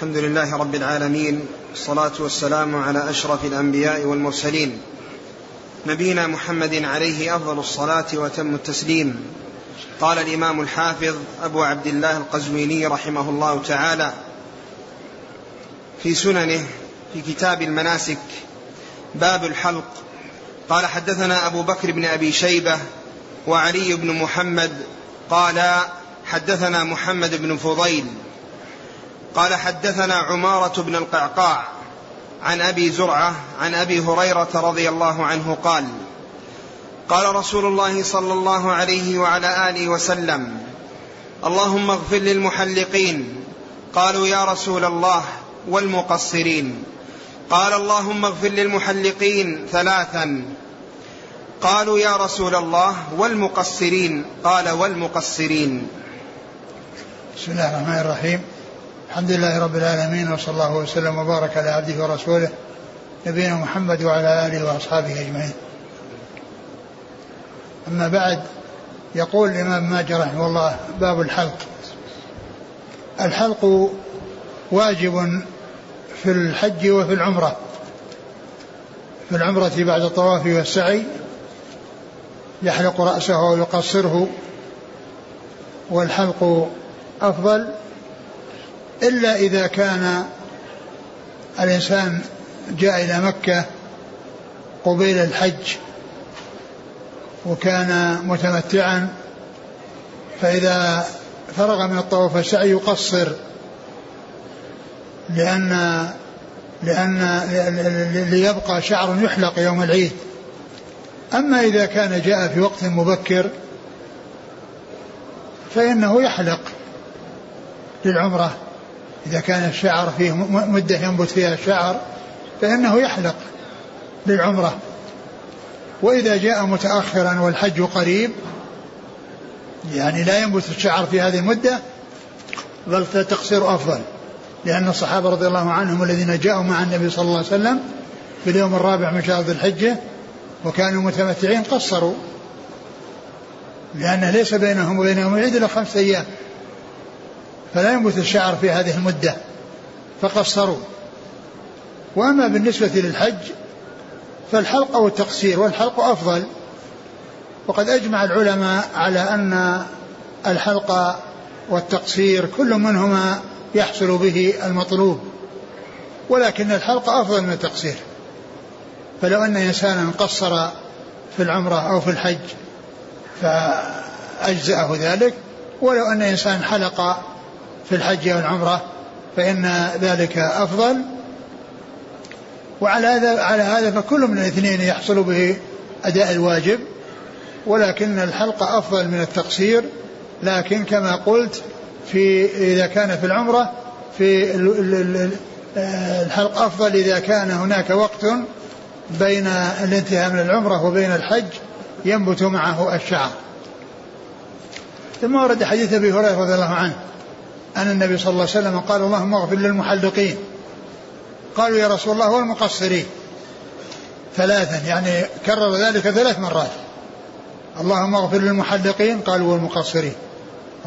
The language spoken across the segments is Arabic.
الحمد لله رب العالمين والصلاة والسلام على أشرف الأنبياء والمرسلين. نبينا محمد عليه أفضل الصلاة وتم التسليم. قال الإمام الحافظ أبو عبد الله القزويني رحمه الله تعالى في سننه في كتاب المناسك باب الحلق. قال حدثنا أبو بكر بن أبي شيبة وعلي بن محمد قال حدثنا محمد بن فضيل قال حدثنا عمارة بن القعقاع عن أبي زرعة عن أبي هريرة رضي الله عنه قال قال رسول الله صلى الله عليه وعلى آله وسلم اللهم اغفر للمحلقين. قالوا يا رسول الله والمقصرين. قال اللهم اغفر للمحلقين ثلاثا. قالوا يا رسول الله والمقصرين. قال والمقصرين. بسم الله الرحمن الرحيم. الحمد لله رب العالمين وصلى الله وسلم وبارك على عبده ورسوله نبينا محمد وعلى آله وأصحابه أجمعين. أما بعد يقول الإمام ماجد رحمه الله باب الحلق. الحلق واجب في الحج وفي العمرة. في العمرة بعد الطواف والسعي يحلق رأسه ويقصره والحلق أفضل إلا إذا كان الإنسان جاء إلى مكة قبيل الحج وكان متمتعا فإذا فرغ من الطواف والسعي يقصر لأن لأن ليبقى شعر يحلق يوم العيد. أما إذا كان جاء في وقت مبكر فإنه يحلق للعمرة. إذا كان الشعر فيه مدة ينبت فيها الشعر فإنه يحلق للعمرة. وإذا جاء متأخرا والحج قريب يعني لا ينبت الشعر في هذه المدة بل تقصير أفضل. لأن الصحابة رضي الله عنهم الذين جاءوا مع النبي صلى الله عليه وسلم في اليوم الرابع من شهر ذي الحجة وكانوا متمتعين قصروا. لأن ليس بينهم وبينهم العيد إلا خمسة أيام. فلا ينبت الشعر في هذه المدة فقصروا وأما بالنسبة للحج فالحلق أو التقصير والحلق أفضل. وقد أجمع العلماء على أن الحلق والتقصير كل منهما يحصل به المطلوب ولكن الحلق أفضل من التقصير. فلو أن إنسانا قصر في العمرة أو في الحج فأجزأه ذلك ولو أن إنسان حلق في الحج والعمرة فإن ذلك أفضل. وعلى هذا على هذا فكل من الاثنين يحصل به أداء الواجب ولكن الحلق أفضل من التقصير. لكن كما قلت في إذا كان في العمرة في الحلق أفضل إذا كان هناك وقت بين الانتهاء من العمرة وبين الحج ينبت معه الشعر. ثم ورد حديث أبي هريرة رضي الله عنه. أن النبي صلى الله عليه وسلم قال اللهم اغفر للمحلقين. قالوا يا رسول الله والمقصرين. ثلاثا يعني كرر ذلك ثلاث مرات. اللهم اغفر للمحلقين قالوا والمقصرين.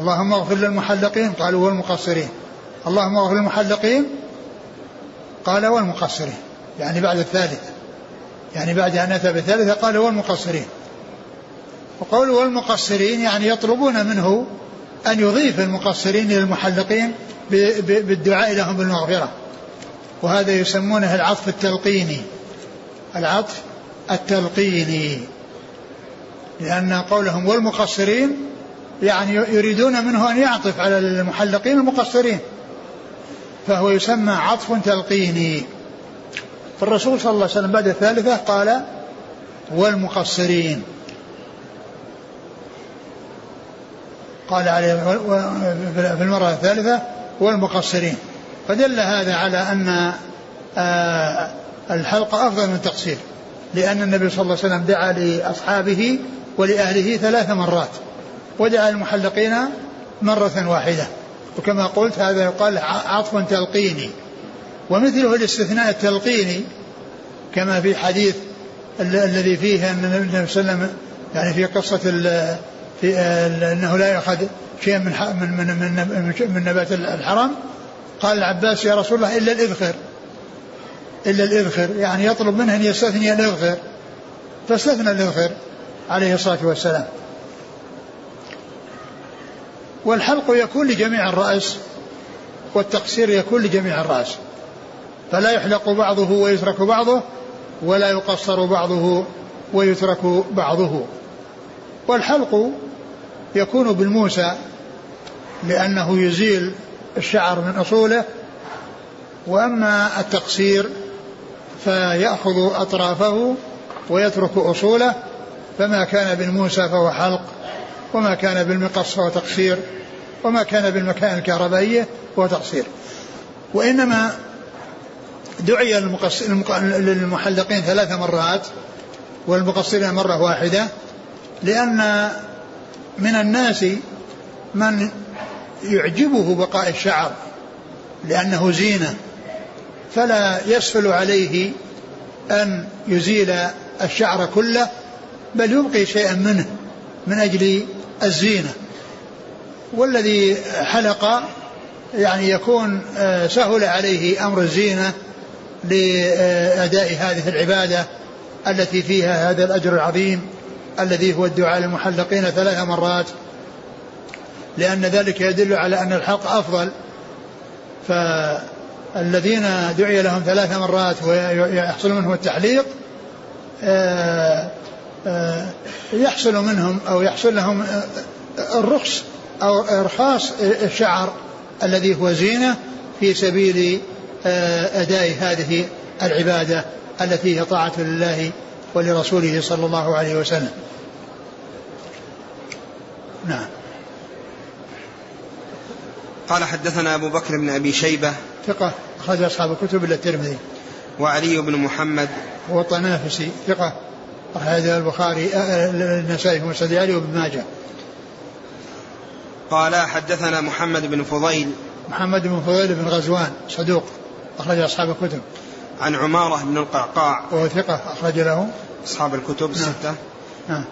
اللهم اغفر للمحلقين قالوا والمقصرين. اللهم اغفر للمحلقين قال والمقصرين. يعني بعد الثالثة يعني بعد أن أتى بالثالثة قال والمقصرين. وقوله والمقصرين يعني يطلبون منه أن يضيف المقصرين إلى المحلقين بالدعاء لهم بالمغفرة. وهذا يسمونه العطف التلقيني. العطف التلقيني. لأن قولهم والمقصرين يعني يريدون منه أن يعطف على المحلقين المقصرين. فهو يسمى عطف تلقيني. فالرسول صلى الله عليه وسلم بعد الثالثة قال والمقصرين. قال عليه في المرة الثالثة والمقصرين. فدل هذا على أن آه، الحلق أفضل من التقصير لأن النبي صلى الله عليه وسلم دعا لأصحابه ولأهله ثلاث مرات ودعا للمحلقين مرة واحدة. وكما قلت هذا يقال عطف تلقيني. ومثله الاستثناء التلقيني كما في حديث الذي فيه أن النبي صلى الله عليه وسلم يعني في قصة في انه لا يؤخذ شيء من من من من, من نبات الحرم قال العباس يا رسول الله إلا الإذخر. إلا الإذخر يعني يطلب منه أن يستثني الإذخر. فاستثنى الإذخر عليه الصلاة والسلام. والحلق يكون لجميع الرأس والتقصير يكون لجميع الرأس. فلا يحلق بعضه ويترك بعضه ولا يقصر بعضه ويترك بعضه. والحلق يكون بالموسى لأنه يزيل الشعر من أصوله وأما التقصير فيأخذ أطرافه ويترك أصوله فما كان بالموسى فهو حلق وما كان بالمقص فهو تقصير وما كان بالمكان الكهربائية فهو تقصير. وإنما دعي للمحلقين ثلاث مرات والمقصرين مرة واحدة لأن من الناس من يعجبه بقاء الشعر لأنه زينة فلا يسهل عليه أن يزيل الشعر كله بل يبقي شيئا منه من أجل الزينة. والذي حلق يعني يكون آه، سهل عليه أمر الزينة لأداء هذه العبادة التي فيها هذا الأجر العظيم. الذي هو الدعاء للمحلقين ثلاث مرات لأن ذلك يدل على أن الحلق أفضل. فالذين دعي لهم ثلاث مرات ويحصل منهم التحليق آه، آه، يحصل منهم أو يحصل لهم آه، الرخص أو إرخاص الشعر الذي هو زينة في سبيل أداء هذه العبادة التي هي طاعة لله ولرسوله صلى الله عليه وسلم. نعم. قال حدثنا أبو بكر بن أبي شيبة ثقة أخرج أصحاب الكتب إلا الترمذي. وعلي بن محمد هو الطنافسي ثقة أخرج البخاري آه، النسائي في مسند علي وابن ماجه. قال حدثنا محمد بن فضيل محمد بن فضيل بن غزوان صدوق أخرج أصحاب الكتب. عن عمارة بن القعقاع. وهو ثقة أخرج له. أصحاب الكتب نعم. الستة نعم.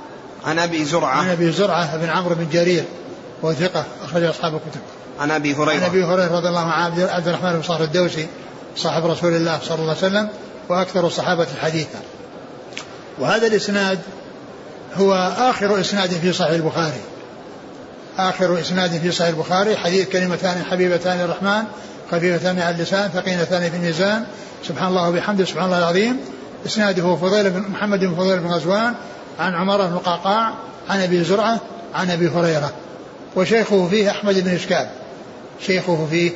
عن أبي زرعة. عن أبي زرعة بن عمرو بن جرير. وهو ثقة أخرج أصحاب الكتب. عن أبي هريرة. عن أبي هريرة رضي الله عنه عبد الرحمن بن صخر الدوسي صاحب رسول الله صلى الله عليه وسلم وأكثر الصحابة حديثا. وهذا الإسناد هو آخر إسناد في صحيح البخاري. آخر إسناد في صحيح البخاري حديث كلمتان حبيبتان الرحمن خفيفتان على اللسان ثقيلتان في الميزان. سبحان الله وبحمده سبحان الله العظيم. إسناده فضيل بن محمد بن فضيل بن غزوان عن عمر بن القعقاع عن أبي زرعة عن أبي هريرة. وشيخه فيه أحمد بن إشكال. شيخه فيه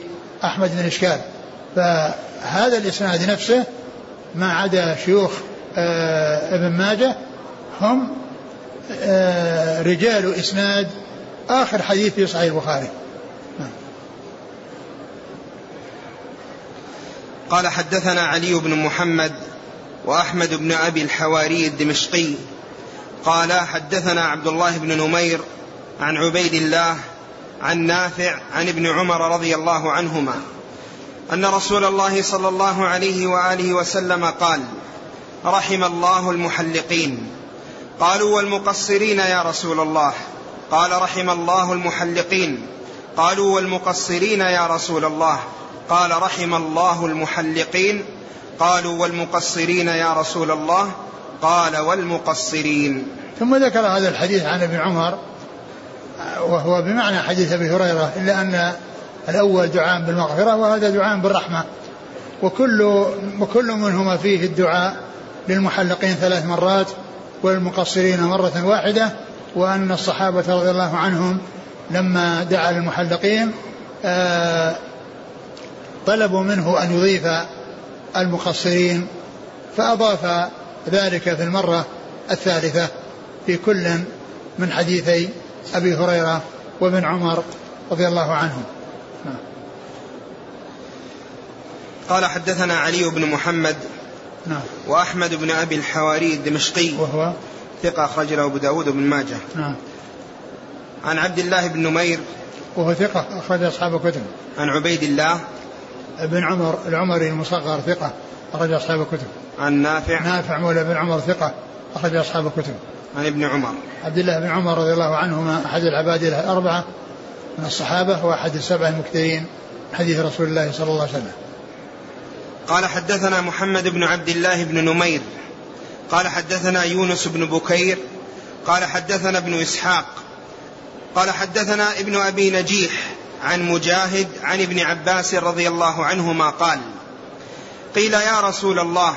أحمد بن إشكال. فهذا الإسناد نفسه ما عدا شيوخ آه ابن ماجه هم آه رجال إسناد آخر حديث في صحيح البخاري. قال حدثنا علي بن محمد وأحمد بن أبي الحواري الدمشقي. قال حدثنا عبد الله بن نمير عن عبيد الله عن نافع عن ابن عمر رضي الله عنهما أن رسول الله صلى الله عليه وآله وسلم قال رحم الله المحلقين. قالوا والمقصرين يا رسول الله. قال رحم الله المحلقين. قالوا والمقصرين يا رسول الله. قال رحم الله المحلقين قالوا والمقصرين يا رسول الله قال والمقصرين. ثم ذكر هذا الحديث عن ابن عمر وهو بمعنى حديث أبي هريرة إلا أن الأول دعاء بالمغفرة وهذا دعاء بالرحمة. وكل وكل منهما فيه الدعاء للمحلقين ثلاث مرات والمقصرين مرة واحدة وأن الصحابة رضي الله عنهم لما دعا للمحلقين آه، طلبوا منه أن يضيف المقصرين فأضاف ذلك في المرة الثالثة في كل من حديثي أبي هريرة وابن عمر رضي الله عنهم. قال حدثنا علي بن محمد نعم. وأحمد بن أبي الحواري الدمشقي وهو؟ ثقة أخرج له أبو داود بن ماجه. نعم. عن عبد الله بن نمير. وهو ثقة أخرج أصحاب الكتب. عن عبيد الله. بن عمر العمري المصغر ثقة أخرج أصحاب الكتب. عن نافع. نافع مولى بن عمر ثقة أخرج أصحاب الكتب. عن ابن عمر. عبد الله بن عمر رضي الله عنهما أحد العباد الأربعة من الصحابة وأحد السبع المكثرين حديث رسول الله صلى الله عليه وسلم. قال حدثنا محمد بن عبد الله بن نمير. قال حدثنا يونس بن بكير. قال حدثنا ابن إسحاق. قال حدثنا ابن أبي نجيح. عن مجاهد عن ابن عباس رضي الله عنهما قال قيل يا رسول الله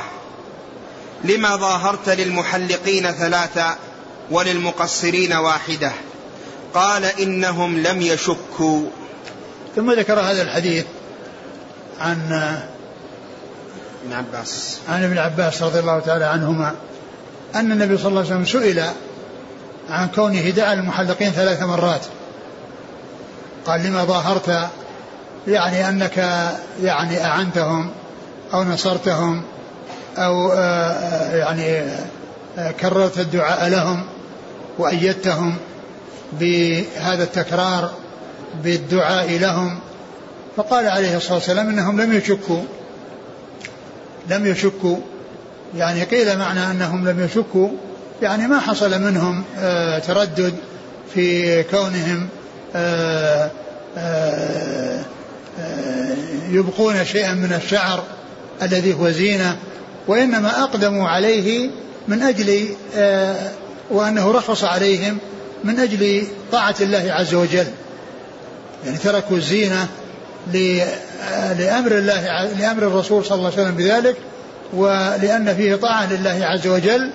لما ظاهرت للمحلقين ثلاثة وللمقصرين واحدة؟ قال إنهم لم يشكوا. ثم ذكر هذا الحديث عن ابن عباس. عن ابن عباس رضي الله تعالى عنهما أن النبي صلى الله عليه وسلم سئل عن كونه دعا المحلقين ثلاث مرات. قال لما ظاهرت يعني أنك يعني أعنتهم أو نصرتهم أو آه، آه، يعني آه، كررت الدعاء لهم وأيدتهم بهذا التكرار بالدعاء لهم. فقال عليه الصلاة والسلام إنهم لم يشكوا لم يشكوا. يعني قيل معنى أنهم لم يشكوا يعني ما حصل منهم تردد في كونهم يبقون شيئا من الشعر الذي هو زينة وإنما أقدموا عليه من أجل آه، وأنه رخص عليهم من أجل طاعة الله عز وجل. يعني تركوا الزينة آه، لأمر الله لأمر الرسول صلى الله عليه وسلم بذلك ولأن فيه طاعة لله عز وجل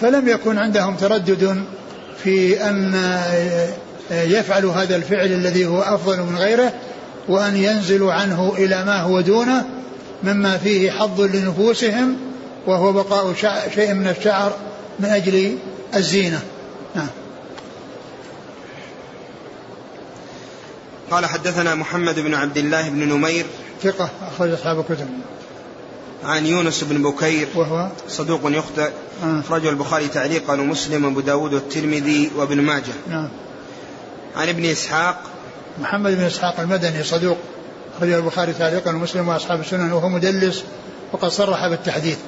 فلم يكن عندهم تردد في أن آه، يفعلوا هذا الفعل الذي هو أفضل من غيره وأن ينزلوا عنه إلى ما هو دونه مما فيه حظ لنفوسهم وهو بقاء شيء من الشعر من أجل الزينة. نعم قال حدثنا محمد بن عبد الله بن نمير. ثقة أخرج أصحاب الكتب. عن يونس بن بكير. وهو؟ صدوق يخطئ. آه. أخرجه البخاري تعليقا ومسلم وأبو داود والترمذي وابن ماجه. نعم عن ابن إسحاق. محمد بن إسحاق المدني صدوق أخرجه البخاري تعليقا ومسلم وأصحاب السنن وهو مدلس وقد صرح بالتحديث.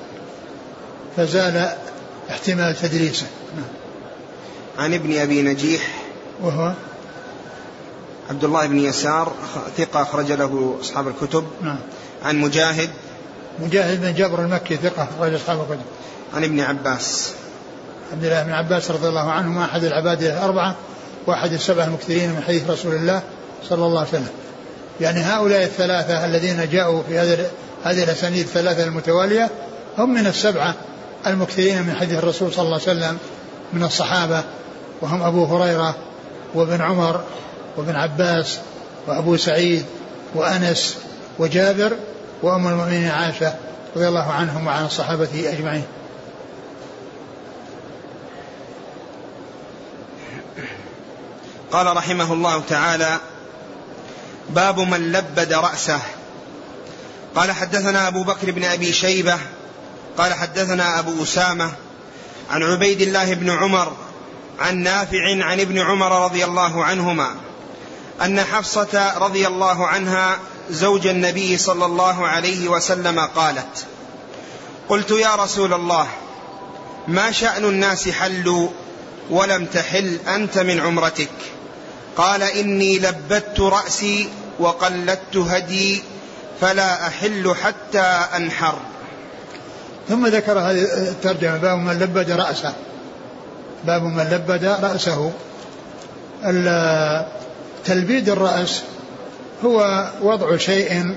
فزال احتمال تدليسه نعم. عن ابن أبي نجيح. وهو؟ عبد الله بن يسار ثقة أخرج له أصحاب الكتب. نعم. عن مجاهد. مجاهد بن جبر المكي ثقة أخرج أصحاب الكتب. عن ابن عباس. عبد الله بن عباس رضي الله عنهما أحد العباد الأربعة وأحد السبع المكثرين من حديث رسول الله صلى الله عليه وسلم. يعني هؤلاء الثلاثة الذين جاءوا في هذه هذه الأسانيد الثلاثة المتوالية هم من السبعة المكثرين من حديث الرسول صلى الله عليه وسلم من الصحابة وهم أبو هريرة وابن عمر وابن عباس وأبو سعيد وأنس وجابر وأم المؤمنين عائشة رضي الله عنهم وعن الصحابة أجمعين. قال رحمه الله تعالى باب من لبد رأسه. قال حدثنا أبو بكر بن أبي شيبة قال حدثنا أبو أسامة عن عبيد الله بن عمر عن نافع عن ابن عمر رضي الله عنهما أن حفصة رضي الله عنها زوج النبي صلى الله عليه وسلم قالت قلت يا رسول الله ما شأن الناس حلوا ولم تحل أنت من عمرتك؟ قال إني لبدت رأسي وقلدت هدي فلا أحل حتى أنحر. ثم ذكر هذه الترجمة باب من لبد رأسه. باب من لبد رأسه. تلبيد الرأس هو وضع شيء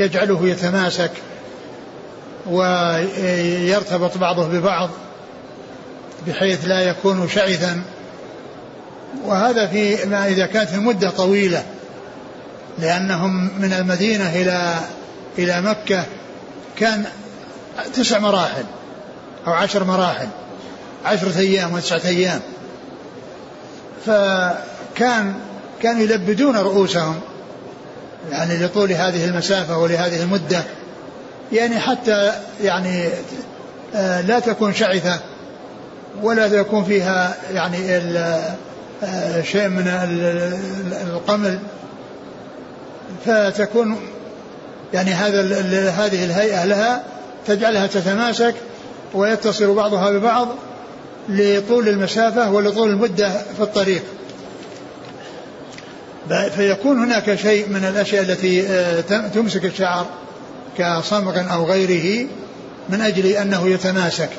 يجعله يتماسك ويرتبط بعضه ببعض بحيث لا يكون شعثا. وهذا في ما إذا كانت المدة طويلة لأنهم من المدينة إلى إلى مكة كان تسع مراحل أو عشر مراحل عشرة أيام وتسعة أيام. فكان كانوا يلبدون رؤوسهم يعني لطول هذه المسافة ولهذه المدة يعني حتى يعني آه، لا تكون شعثة ولا يكون فيها يعني شيء من القمل فتكون يعني هذا هذه الهيئة لها تجعلها تتماسك ويتصل بعضها ببعض لطول المسافة ولطول المدة في الطريق. فيكون هناك شيء من الأشياء التي آه، تمسك الشعر كصمغ أو غيره من أجل أنه يتماسك.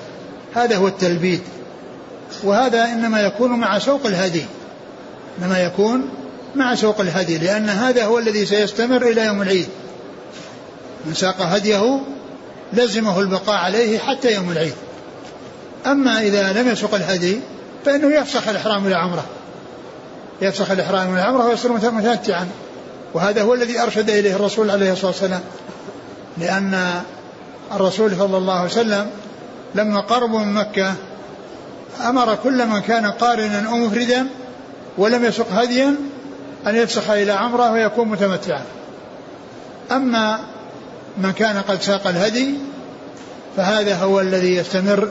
هذا هو التلبيد. وهذا إنما يكون مع سوق الهدي. إنما يكون مع سوق الهدي لأن هذا هو الذي سيستمر إلى يوم العيد. من ساق هديه لزمه البقاء عليه حتى يوم العيد. أما إذا لم يسق الهدي فإنه يفسخ الإحرام إلى عمرة. يفسخ الإحرام إلى عمرة ويصير متمتعا وهذا هو الذي أرشد إليه الرسول عليه الصلاة والسلام. لأن الرسول صلى الله عليه وسلم لما قربوا من مكة أمر كل من كان قارنا أو مفردا ولم يسق هديا أن يفسخ إلى عمرة ويكون متمتعا. أما من كان قد ساق الهدي فهذا هو الذي يستمر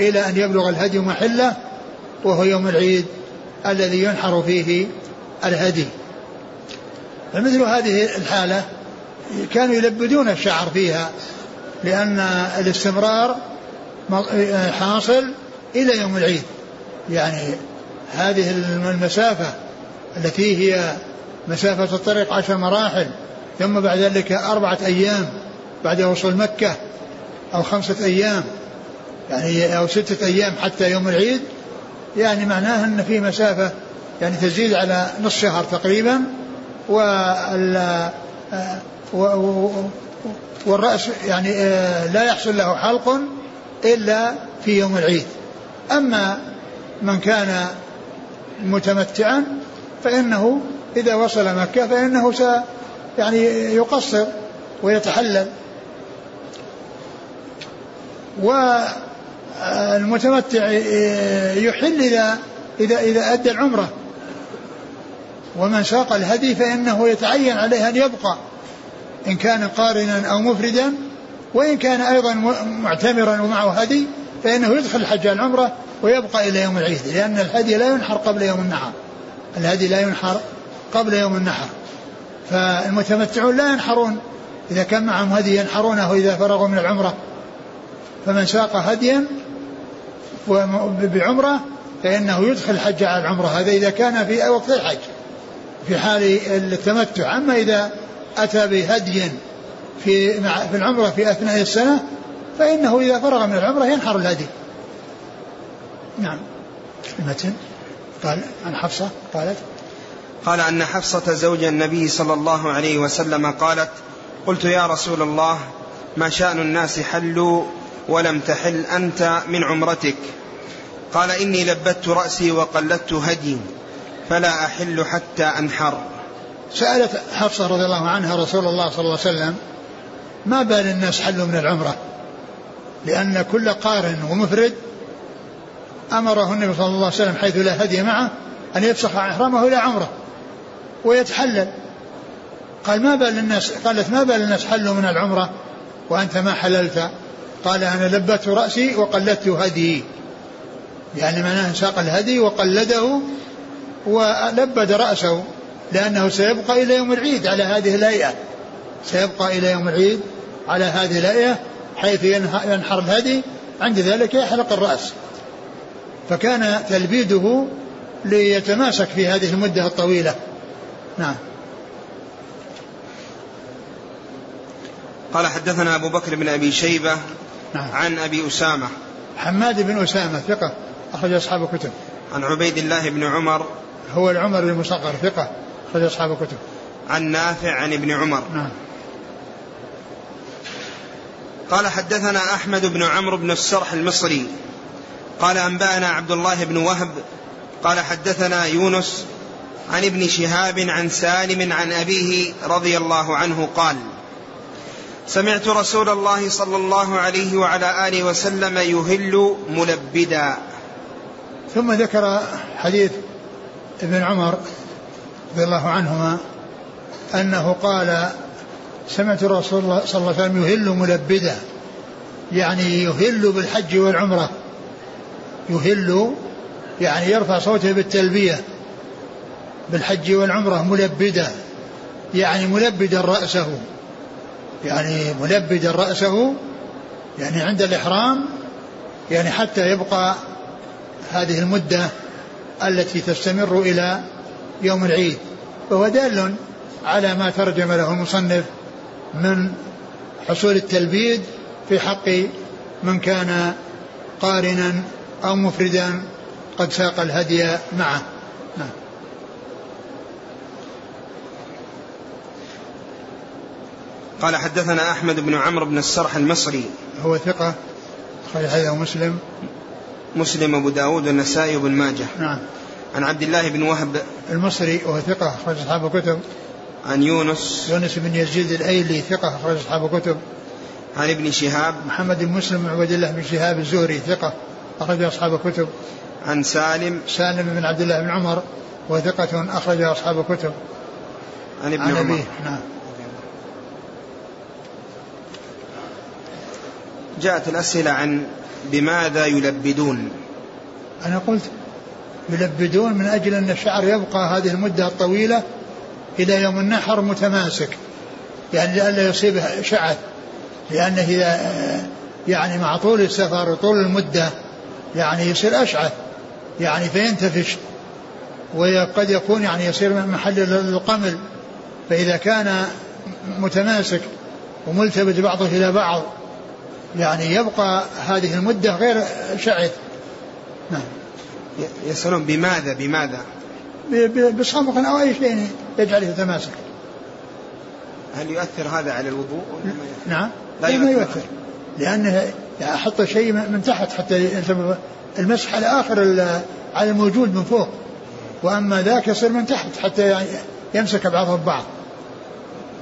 إلى أن يبلغ الهدي محله وهو يوم العيد الذي ينحر فيه الهدي. فمثل هذه الحالة كانوا يلبدون الشعر فيها لأن الاستمرار حاصل إلى يوم العيد. يعني هذه المسافة التي هي مسافة الطريق عشر مراحل ثم بعد ذلك أربعة أيام بعد وصول مكة أو خمسة أيام يعني أو ستة أيام حتى يوم العيد. يعني معناه أن في مسافة يعني تزيد على نصف شهر تقريبا وال والرأس يعني آه، لا يحصل له حلق إلا في يوم العيد. أما من كان متمتعا فإنه إذا وصل مكة فإنه س يعني يقصر ويتحلل. والمتمتع يحل إذا إذا إذا أدى العمرة. ومن ساق الهدي فإنه يتعين عليه أن يبقى إن كان قارنا أو مفردا وإن كان أيضا معتمرا ومعه هدي فإنه يدخل الحج العمرة ويبقى إلى يوم العيد لأن الهدي لا ينحر قبل يوم النحر. الهدي لا ينحر قبل يوم النحر. فالمتمتعون لا ينحرون. إذا كان معهم هدي ينحرونه إذا فرغوا من العمرة. فمن ساق هديا بعمرة فإنه يدخل الحج على العمرة. هذا إذا كان في وقت الحج في حال التمتع. أما إذا أتى بهدي في في العمرة في أثناء السنة فإنه إذا فرغ من العمرة ينحر الهدي. نعم. المتن. قال عن حفصة قالت قال أن حفصة زوج النبي صلى الله عليه وسلم قالت قلت يا رسول الله ما شأن الناس حلوا ولم تحل أنت من عمرتك؟ قال إني لبت رأسي وقلدت هدي فلا أحل حتى أنحر. سألت حفصة رضي الله عنها رسول الله صلى الله عليه وسلم ما بال الناس حلوا من العمرة؟ لأن كل قارن ومفرد أمره النبي صلى الله عليه وسلم حيث لا هدي معه أن يفسخ إحرامه إلى عمره ويتحلل. قال ما بال الناس قالت ما بال الناس حلوا من العمرة؟ وأنت ما حللت؟ قال أنا لبت رأسي وقلدت هدي. يعني معناه ساق الهدي وقلده ولبد رأسه لأنه سيبقى إلى يوم العيد على هذه الهيئة. سيبقى إلى يوم العيد على هذه الهيئة حيث ينحر الهدي عند ذلك يحلق الرأس. فكان تلبيده ليتماسك في هذه المدة الطويلة. نعم. قال حدثنا أبو بكر بن أبي شيبة نعم. عن أبي أسامة. حماد بن أسامة ثقة أخرج أصحاب الكتب. عن عبيد الله بن عمر. هو العمر المصغر ثقة أخرج أصحاب الكتب. عن نافع عن ابن عمر. نعم. قال حدثنا أحمد بن عمرو بن السرح المصري. قال أنبأنا عبد الله بن وهب. قال حدثنا يونس عن ابن شهاب عن سالم عن أبيه رضي الله عنه قال سمعت رسول الله صلى الله عليه وعلى آله وسلم يهل ملبدا. ثم ذكر حديث ابن عمر رضي الله عنهما أنه قال سمعت رسول الله صلى الله عليه وسلم يهل ملبدا يعني يهل بالحج والعمرة. يهل يعني يرفع صوته بالتلبية بالحج والعمرة ملبدا يعني ملبدا رأسه. يعني ملبدا رأسه يعني عند الإحرام يعني حتى يبقى هذه المدة التي تستمر إلى يوم العيد. فهو دال على ما ترجم له المصنف من حصول التلبيد في حق من كان قارنا أو مفردا قد ساق الهدي معه. نعم. قال حدثنا أحمد بن عمرو بن السرح المصري. هو ثقة أخرج حديثه مسلم. مسلم أبو داود والنسائي وابن ماجه. نعم. عن عبد الله بن وهب. المصري وهو ثقة أخرج أصحاب الكتب. عن يونس. يونس بن يزيد الأيلي ثقة أخرج أصحاب الكتب. عن ابن شهاب. محمد بن مسلم بن عبد الله بن شهاب الزهري ثقة أخرج أصحاب الكتب. عن سالم. سالم بن عبد الله بن عمر وثقة أخرج أصحاب الكتب. عن ابن عن عمر. نعم. جاءت الأسئلة عن بماذا يلبدون. أنا قلت يلبدون من أجل أن الشعر يبقى هذه المدة الطويلة إلى يوم النحر متماسك يعني لئلا يصيبه شعث لأنه إذا يعني مع طول السفر وطول المدة يعني يصير أشعث يعني فينتفش وقد يكون يعني يصير محل للقمل فإذا كان متماسك وملتبس بعضه إلى بعض يعني يبقى هذه المدة غير شعث. نعم. يسألون بماذا بماذا؟ بصمغ أو أي شيء يجعله يتماسك هل يؤثر هذا على الوضوء؟ نعم. لا ما يؤثر. يؤثر. لأنه أحط شيء من تحت حتى المسح على آخر على الموجود من فوق. وأما ذاك يصير من تحت حتى يمسك بعضه ببعض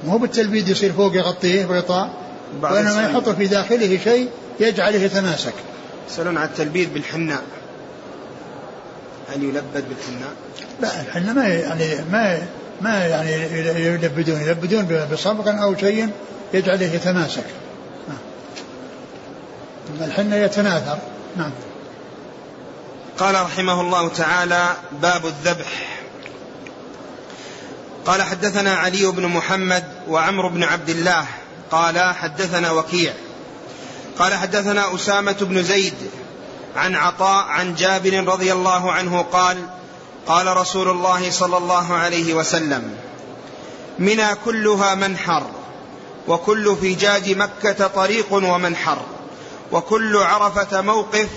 مو بالتلبيد يصير فوق يغطيه بغطاء بعض وإنما يحط في داخله شيء يجعله يتماسك. يسألون عن التلبيد بالحناء. هل يلبد بالحناء؟ لا الحين ما يعني ما ما يعني يلبدون. يلبدون بصبغ أو شيء يجعله يتماسك. نعم. الحنة يتناثر. نعم. قال رحمه الله تعالى باب الذبح. قال حدثنا علي بن محمد وعمرو بن عبد الله. قال حدثنا وكيع. قال حدثنا أسامة بن زيد. عن عطاء عن جابر رضي الله عنه قال قال رسول الله صلى الله عليه وسلم منى كلها منحر وكل فجاج مكة طريق ومنحر وكل عرفة موقف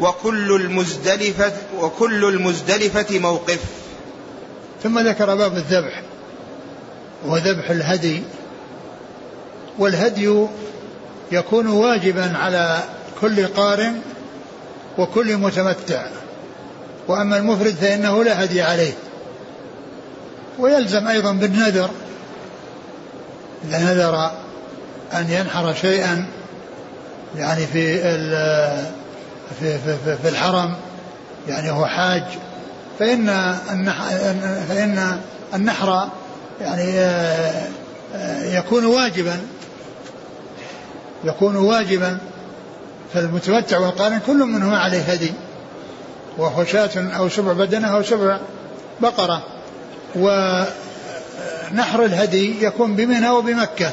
وكل المزدلفة وكل المزدلفة موقف. ثم ذكر باب الذبح وذبح الهدي والهدي يكون واجبا على كل قارن وكل متمتع. وأما المفرد فإنه لا هدي عليه. ويلزم أيضا بالنذر. إذا نذر أن ينحر شيئا يعني في في في, في, الحرم يعني هو حاج فإن فإن النحر يعني آه، آه، يكون واجبا. يكون واجبا. فالمتمتع والقارن كل منهما عليه هدي وهو شاة أو سبع بدنة أو سبع بقرة. ونحر الهدي يكون بمنى وبمكة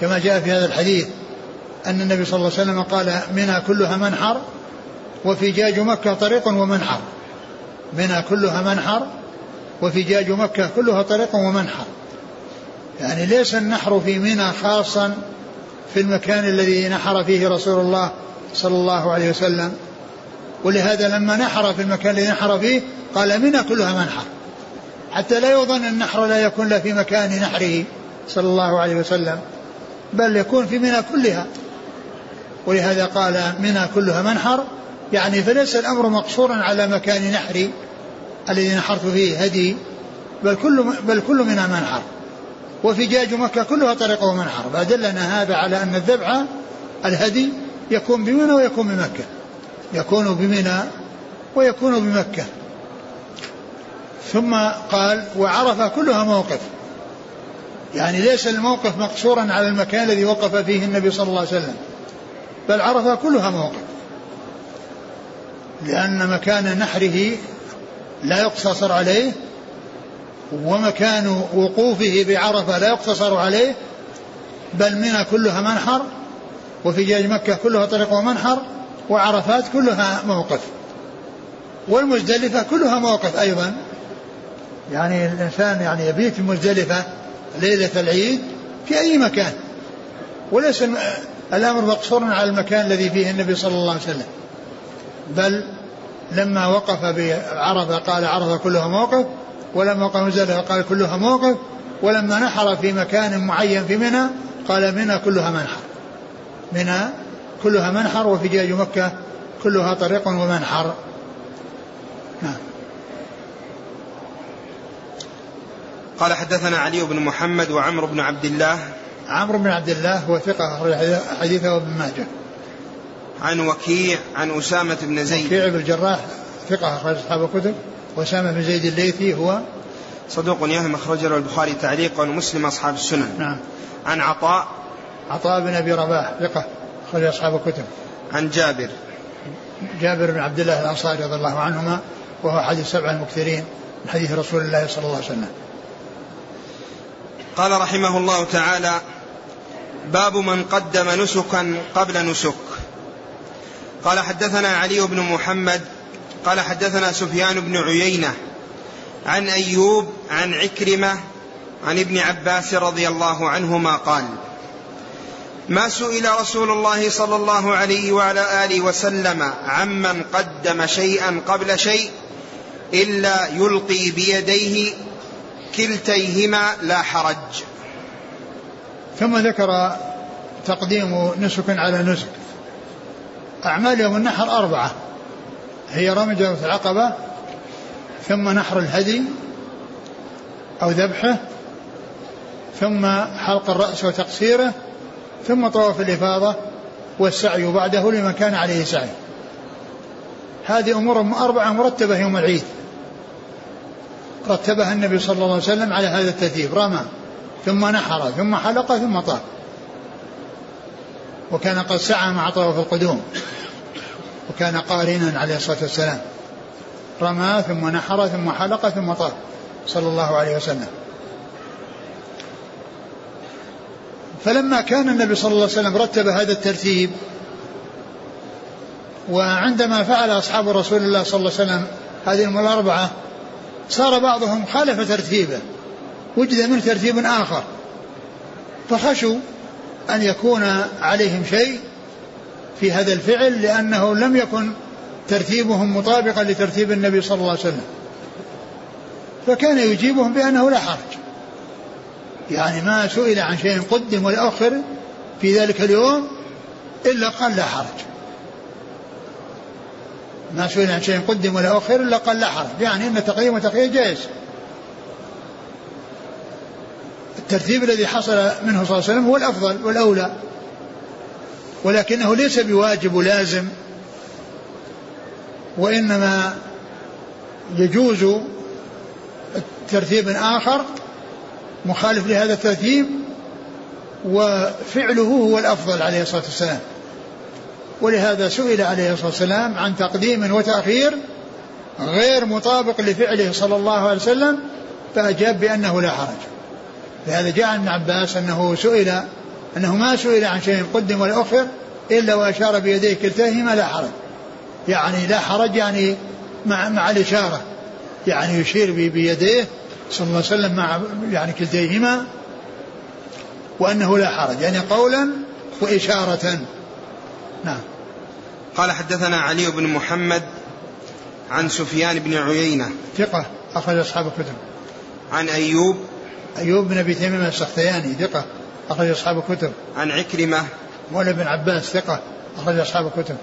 كما جاء في هذا الحديث أن النبي صلى الله عليه وسلم قال منى كلها منحر وفجاج مكة طريق ومنحر. منى كلها منحر وفجاج مكة كلها طريق ومنحر. يعني ليس النحر في منى خاصا في المكان الذي نحر فيه رسول الله صلى الله عليه وسلم. ولهذا لما نحر في المكان الذي نحر فيه قال منى كلها منحر. حتى لا يظن النحر لا يكون له في مكان نحره صلى الله عليه وسلم بل يكون في منى كلها. ولهذا قال منى كلها منحر يعني فليس الأمر مقصورا على مكان نحري الذي نحرت فيه هدي بل كل بل كل منها منحر. وفجاج مكة كلها طريق ومنحر فأدلنا هذا على أن الذبح الهدي يكون بمنى ويكون بمكة. يكون بمنى ويكون بمكة. ثم قال وعرف كلها موقف. يعني ليس الموقف مقصورا على المكان الذي وقف فيه النبي صلى الله عليه وسلم بل عرف كلها موقف. لأن مكان نحره لا يقتصر عليه ومكان وقوفه بعرفة لا يقتصر عليه بل منى كلها منحر وفجاج مكة كلها طريق ومنحر وعرفات كلها موقف. والمزدلفة كلها موقف أيضا. يعني الإنسان يعني يبيت في مزدلفة ليلة العيد في أي مكان. وليس الأمر مقصورا على المكان الذي فيه النبي صلى الله عليه وسلم. بل لما وقف بعرفة قال عرفة كلها موقف ولما وقف مزدلفة قال كلها موقف ولما نحر في مكان معين في منى قال منى كلها منحر. منى كلها منحر وفجاج مكة كلها طريق ومنحر. نعم. قال حدثنا علي بن محمد وعمرو بن عبد الله. عمرو بن عبد الله هو ثقة حديثه ابن ماجه. عن وكيع عن أسامة بن زيد. وكيع بن الجراح ثقة أخرج أصحاب الكتب. وأسامة بن زيد الليثي هو صدوق يهم أخرجه البخاري تعليقا ومسلم أصحاب السنن. نعم. عن عطاء عطاء بن أبي رباح ثقة أخرج أصحاب الكتب. عن جابر. جابر بن عبد الله الأنصاري رضي الله عنهما وهو أحد السبع المكثرين من حديث رسول الله صلى الله عليه وسلم. قال رحمه الله تعالى باب من قدم نسكا قبل نسك. قال حدثنا علي بن محمد قال حدثنا سفيان بن عيينة عن أيوب عن عكرمة عن ابن عباس رضي الله عنهما قال ما سئل رسول الله صلى الله عليه وعلى آله وسلم عمن قدم شيئا قبل شيء إلا يلقي بيديه كلتيهما لا حرج. ثم ذكر تقديم نسك على نسك. أعمال يوم النحر أربعة. هي رمي جمرة العقبة ثم نحر الهدي أو ذبحه ثم حلق الرأس وتقصيره ثم طواف الإفاضة والسعي بعده لمن كان عليه سعي. هذه أمور أربعة مرتبة يوم العيد. رتبها النبي صلى الله عليه وسلم على هذا الترتيب رمى ثم نحر ثم حلق ثم طاف. وكان قد سعى مع طواف القدوم. وكان قارنا عليه الصلاة والسلام. رمى ثم نحر ثم حلق ثم طاف صلى الله عليه وسلم. فلما كان النبي صلى الله عليه وسلم رتب هذا الترتيب وعندما فعل أصحاب رسول الله صلى الله عليه وسلم هذه الأربعة صار بعضهم خالف ترتيبه. وجد منه ترتيب آخر. فخشوا أن يكون عليهم شيء في هذا الفعل لأنه لم يكن ترتيبهم مطابقا لترتيب النبي صلى الله عليه وسلم. فكان يجيبهم بأنه لا حرج. يعني ما سئل عن شيء قدم والأخر في ذلك اليوم إلا قال لا حرج. ما سئل عن شيء قدم ولا أخر إلا قال لا حرج. يعني أن تقديم وتأخير جائز. الترتيب الذي حصل منه صلى الله عليه وسلم هو الأفضل والأولى. ولكنه ليس بواجب ولازم وإنما يجوز ترتيب آخر مخالف لهذا الترتيب وفعله هو الأفضل عليه الصلاة والسلام. ولهذا سئل عليه الصلاة والسلام عن تقديم وتأخير غير مطابق لفعله صلى الله عليه وسلم فأجاب بأنه لا حرج. لهذا جاء عن ابن عباس أنه سئل أنه ما سئل عن شيء قدم ولا أخر إلا وأشار بيديه كلتيهما لا حرج. يعني لا حرج يعني مع, مع الإشارة. يعني يشير بيديه صلى الله عليه وسلم مع يعني كلتيهما وأنه لا حرج. يعني قولا وإشارة. نعم. قال حدثنا علي بن محمد عن سفيان بن عيينة. ثقة. أخرج أصحاب الكتب. عن أيوب. أيوب بن أبي تميم السختياني. ثقة. أخرج أصحاب الكتب. عن عكرمة. مولى بن عباس ثقة. أخرج أصحاب الكتب.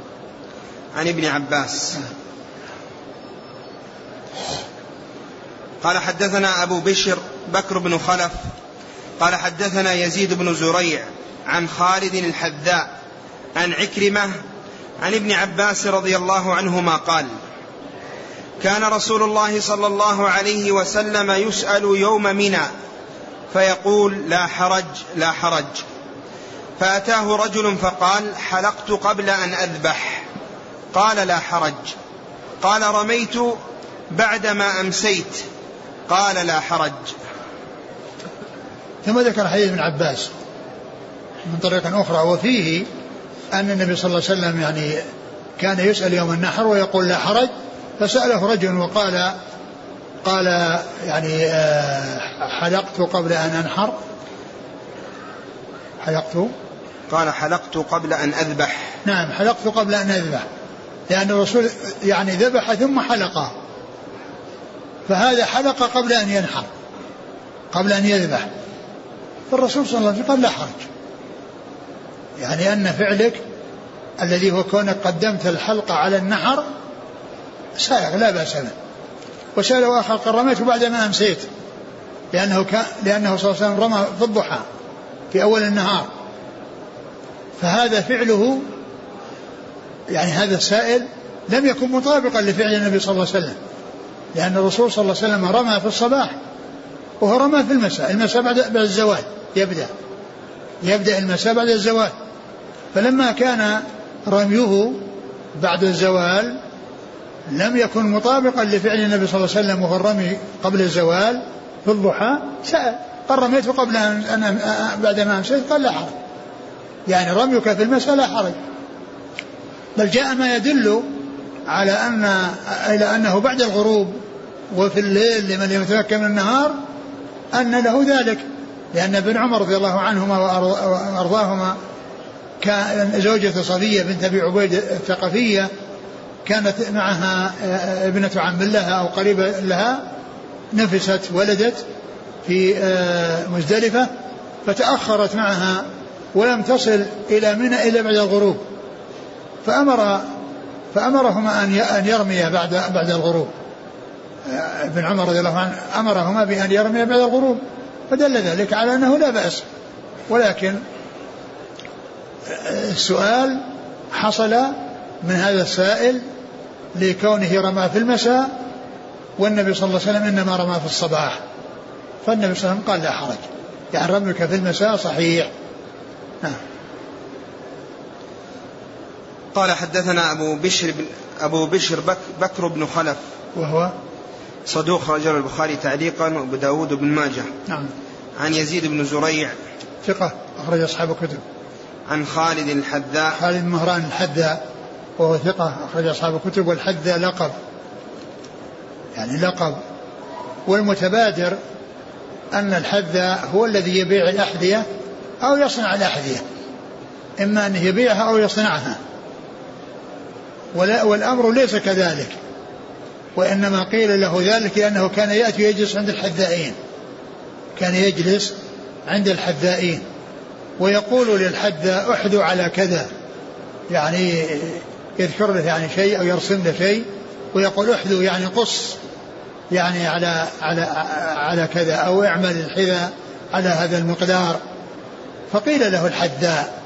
عن ابن عباس. قال حدثنا أبو بشر بكر بن خلف. قال حدثنا يزيد بن زريع عن خالد الحذاء عن عكرمة عن ابن عباس رضي الله عنهما قال كان رسول الله صلى الله عليه وسلم يسأل يوم منى فيقول لا حرج لا حرج. فأتاه رجل فقال حلقت قبل أن أذبح. قال لا حرج. قال رميت بعدما أمسيت. قال لا حرج. ثم ذكر حديث ابن عباس من طريق أخرى وفيه أن النبي صلى الله عليه وسلم يعني كان يسأل يوم النحر ويقول لا حرج فسأله رجل وقال قال يعني آه، حلقت قبل أن أنحر. حلقت؟ قال حلقت قبل أن أذبح. نعم حلقت قبل أن أذبح. لأن الرسول يعني ذبح ثم حلق فهذا حلق قبل أن ينحر. قبل أن يذبح. فالرسول صلى الله عليه وسلم قال لا حرج. يعني أن فعلك الذي هو كونك قدمت الحلقة على النحر سائغ لا بأس به. وسأله آخر قال رميته بعدما أمسيت. لأنه كان لأنه صلى الله عليه وسلم رمى في الضحى في أول النهار. فهذا فعله يعني هذا السائل لم يكن مطابقا لفعل النبي صلى الله عليه وسلم. لأن الرسول صلى الله عليه وسلم رمى في الصباح وهو رمى في المساء. المساء بعد, بعد الزوال يبدأ. يبدأ المساء بعد الزوال. فلما كان رميه بعد الزوال لم يكن مطابقا لفعل النبي صلى الله عليه وسلم وهو الرمي قبل الزوال في الضحى سأل. قال رميته قبل أن بعد ما أمسيت قال لا حرج. يعني رميك في المساء لا حرج. بل جاء ما يدل على أن إلى أنه بعد الغروب وفي الليل لمن يتمكن من النهار أن له ذلك. لأن ابن عمر رضي الله عنهما وأرضاهما كان زوجة صفية بنت أبي عبيد الثقفية كانت معها آه، ابنة عم لها أو قريبة لها نفست ولدت في آه، مزدلفة فتأخرت معها ولم تصل إلى منى إلا بعد الغروب. فأمر فأمرهما أن أن يرميا بعد بعد الغروب. آه، ابن عمر رضي الله عنه أمرهما بأن يرميا بعد الغروب فدل ذلك على أنه لا بأس. ولكن السؤال حصل من هذا السائل لكونه رمى في المساء والنبي صلى الله عليه وسلم إنما رمى في الصباح. فالنبي صلى الله عليه وسلم قال لا حرج. يعني رميك في المساء صحيح. نعم قال حدثنا أبو بشر بن أبو بشر بك بكر بن خلف. وهو؟ صدوق رجل البخاري تعليقا وأبو داود بن ماجه. نعم. عن يزيد بن زريع. ثقة أخرج أصحاب الكتب. عن خالد الحذاء. خالد مهران الحذاء. وهو ثقة أخرج أصحاب الكتب والحذاء لقب. يعني لقب. والمتبادر أن الحذاء هو الذي يبيع الأحذية أو يصنع الأحذية. إما أنه يبيعها أو يصنعها. والأمر ليس كذلك. وإنما قيل له ذلك لأنه كان يأتي يجلس عند الحذائين. كان يجلس عند الحذائين. ويقول للحذاء أحذو على كذا. يعني يذكر له يعني شيء أو يرسم له شيء ويقول احذو يعني قص يعني على على على كذا أو اعمل الحذاء على هذا المقدار. فقيل له الحذاء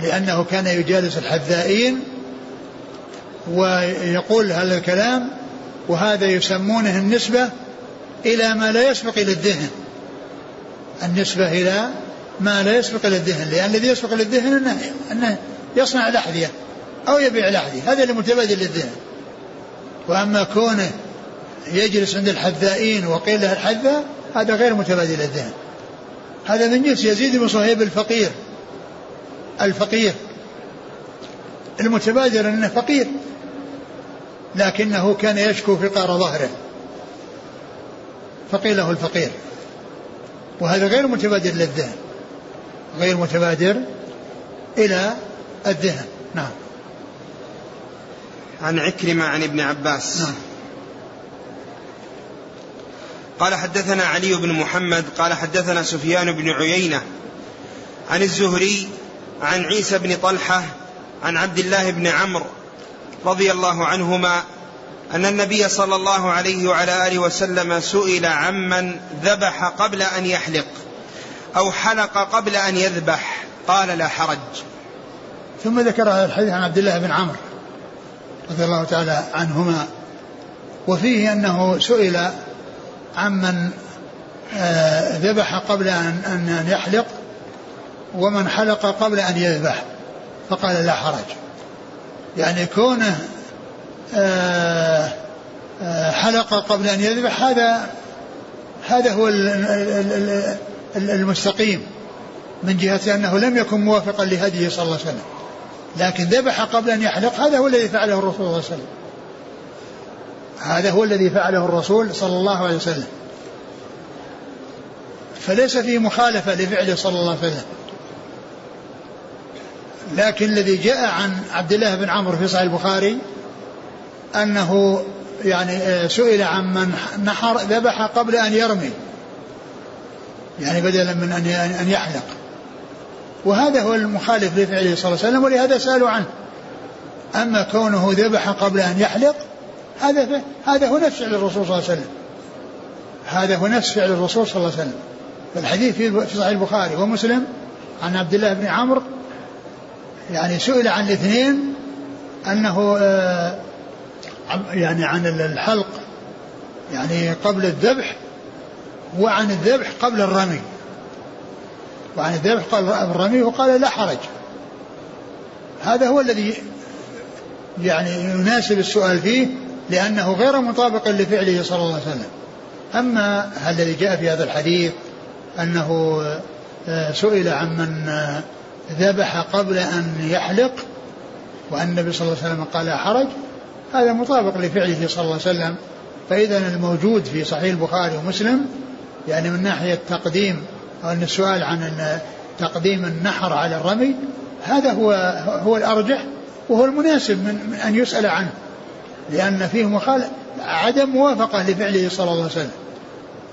لأنه كان يجالس الحذائين ويقول هذا الكلام وهذا يسمونه النسبة إلى ما لا يسبق إلى الذهن النسبة إلى ما لا يسبق إلى الذهن لأن الذي يسبق إلى الذهن أنه, أنه يصنع الأحذية. أو يبيع الأحذية هذا اللي متبادل للذهن. وأما كونه يجلس عند الحذائين وقيل له الحذاء هذا غير متبادل للذهن. هذا من جنس يزيد بن صهيب الفقير. الفقير. المتبادر انه فقير. لكنه كان يشكو فقار ظهره. فقيل له الفقير. وهذا غير متبادر للذهن. غير متبادر إلى الذهن. نعم. عن عكرمة عن ابن عباس. نعم. قال حدثنا علي بن محمد قال حدثنا سفيان بن عيينة عن الزهري عن عيسى بن طلحة عن عبد الله بن عمرو رضي الله عنهما أن النبي صلى الله عليه وعلى آله وسلم سئل عمن ذبح قبل أن يحلق أو حلق قبل أن يذبح قال لا حرج. ثم ذكر هذا الحديث عن عبد الله بن عمرو. رضي الله تعالى عنهما. وفيه أنه سئل عمن آه، ذبح قبل أن, أن يحلق ومن حلق قبل أن يذبح. فقال لا حرج. يعني كونه آه، آه، حلق قبل أن يذبح هذا هذا هو المستقيم من جهة أنه لم يكن موافقا لهديه صلى الله عليه وسلم. لكن ذبح قبل أن يحلق هذا هو الذي فعله الرسول صلى الله عليه وسلم. هذا هو الذي فعله الرسول صلى الله عليه وسلم. فليس فيه مخالفة لفعله صلى الله عليه وسلم. لكن الذي جاء عن عبد الله بن عمرو في صحيح البخاري أنه يعني آه، سئل عن من نحر ذبح قبل أن يرمي. يعني بدلا من أن يحلق. وهذا هو المخالف لفعله صلى الله عليه وسلم ولهذا سألوا عنه. أما كونه ذبح قبل أن يحلق هذا هذا هو نفس فعل الرسول صلى الله عليه وسلم. هذا هو نفس فعل الرسول صلى الله عليه وسلم. الحديث في صحيح البخاري ومسلم عن عبد الله بن عمرو يعني سئل عن الاثنين أنه آه، يعني عن الحلق يعني قبل الذبح وعن الذبح قبل الرمي. وعن الذبح قبل الرمي وقال لا حرج. هذا هو الذي يعني يناسب السؤال فيه لأنه غير مطابق لفعله صلى الله عليه وسلم. أما الذي جاء في هذا الحديث أنه آه، سئل عن من آه، ذبح قبل أن يحلق وأن النبي صلى الله عليه وسلم قال لا حرج هذا مطابق لفعله صلى الله عليه وسلم. فإذا الموجود في صحيح البخاري ومسلم يعني من ناحية تقديم أو أن السؤال عن تقديم النحر على الرمي هذا هو هو الأرجح وهو المناسب من, من أن يسأل عنه. لأن فيه مخالف عدم موافقة لفعله صلى الله عليه وسلم.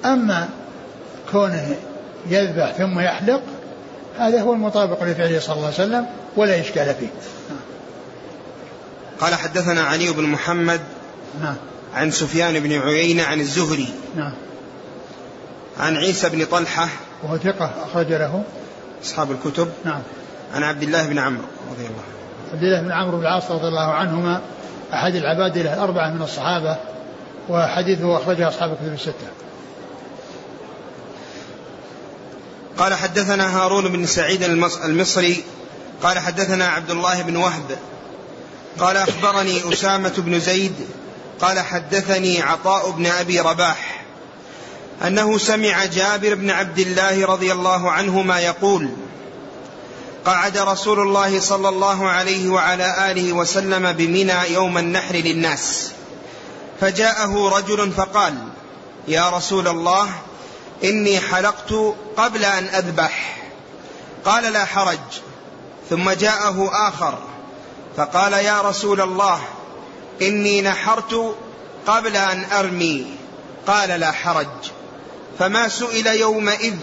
أما كونه يذبح ثم يحلق هذا هو المطابق لفعله صلى الله عليه وسلم ولا إشكال فيه. قال حدثنا علي بن محمد نعم. عن سفيان بن عيينة عن الزهري. نعم. عن عيسى بن طلحة وهو ثقة أخرج له. أصحاب الكتب. نعم. عن عبد الله بن عمرو رضي الله عنه. عبد الله بن عمرو بن العاص رضي الله عنهما أحد العباد الأربعة من الصحابة وحديثه أخرجه أصحاب الكتب الستة. قال حدثنا هارون بن سعيد المصري قال حدثنا عبد الله بن وهب قال أخبرني أسامة بن زيد قال حدثني عطاء بن أبي رباح. أنه سمع جابر بن عبد الله رضي الله عنهما يقول قعد رسول الله صلى الله عليه وعلى آله وسلم بمنى يوم النحر للناس. فجاءه رجل فقال يا رسول الله إني حلقت قبل أن أذبح. قال لا حرج. ثم جاءه آخر فقال يا رسول الله إني نحرت قبل أن أرمي. قال لا حرج. فما سئل يومئذ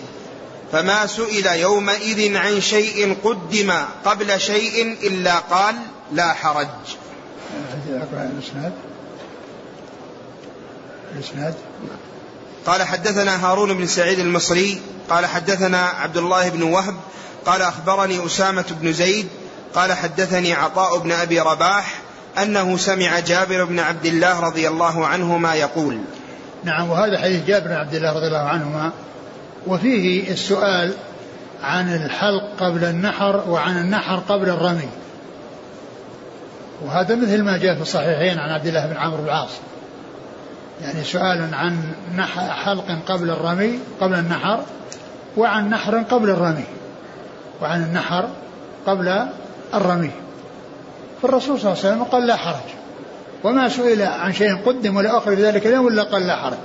فما سئل يومئذ عن شيء قدم قبل شيء إلا قال لا حرج. قال حدثنا هارون بن سعيد المصري قال حدثنا عبد الله بن وهب قال أخبرني أسامة بن زيد قال حدثني عطاء بن أبي رباح أنه سمع جابر بن عبد الله رضي الله عنهما يقول نعم وهذا حديث جابر بن عبد الله رضي الله عنهما. وفيه السؤال عن الحلق قبل النحر وعن النحر قبل الرمي. وهذا مثل ما جاء في الصحيحين عن عبد الله بن عمرو بن العاص. يعني سؤال عن حلق قبل الرمي قبل النحر وعن نحر قبل الرمي وعن النحر قبل الرمي. فالرسول صلى الله عليه وسلم قال لا حرج. وما سئل عن شيء قدم ولا أخر في ذلك اليوم إلا قال لا حرج.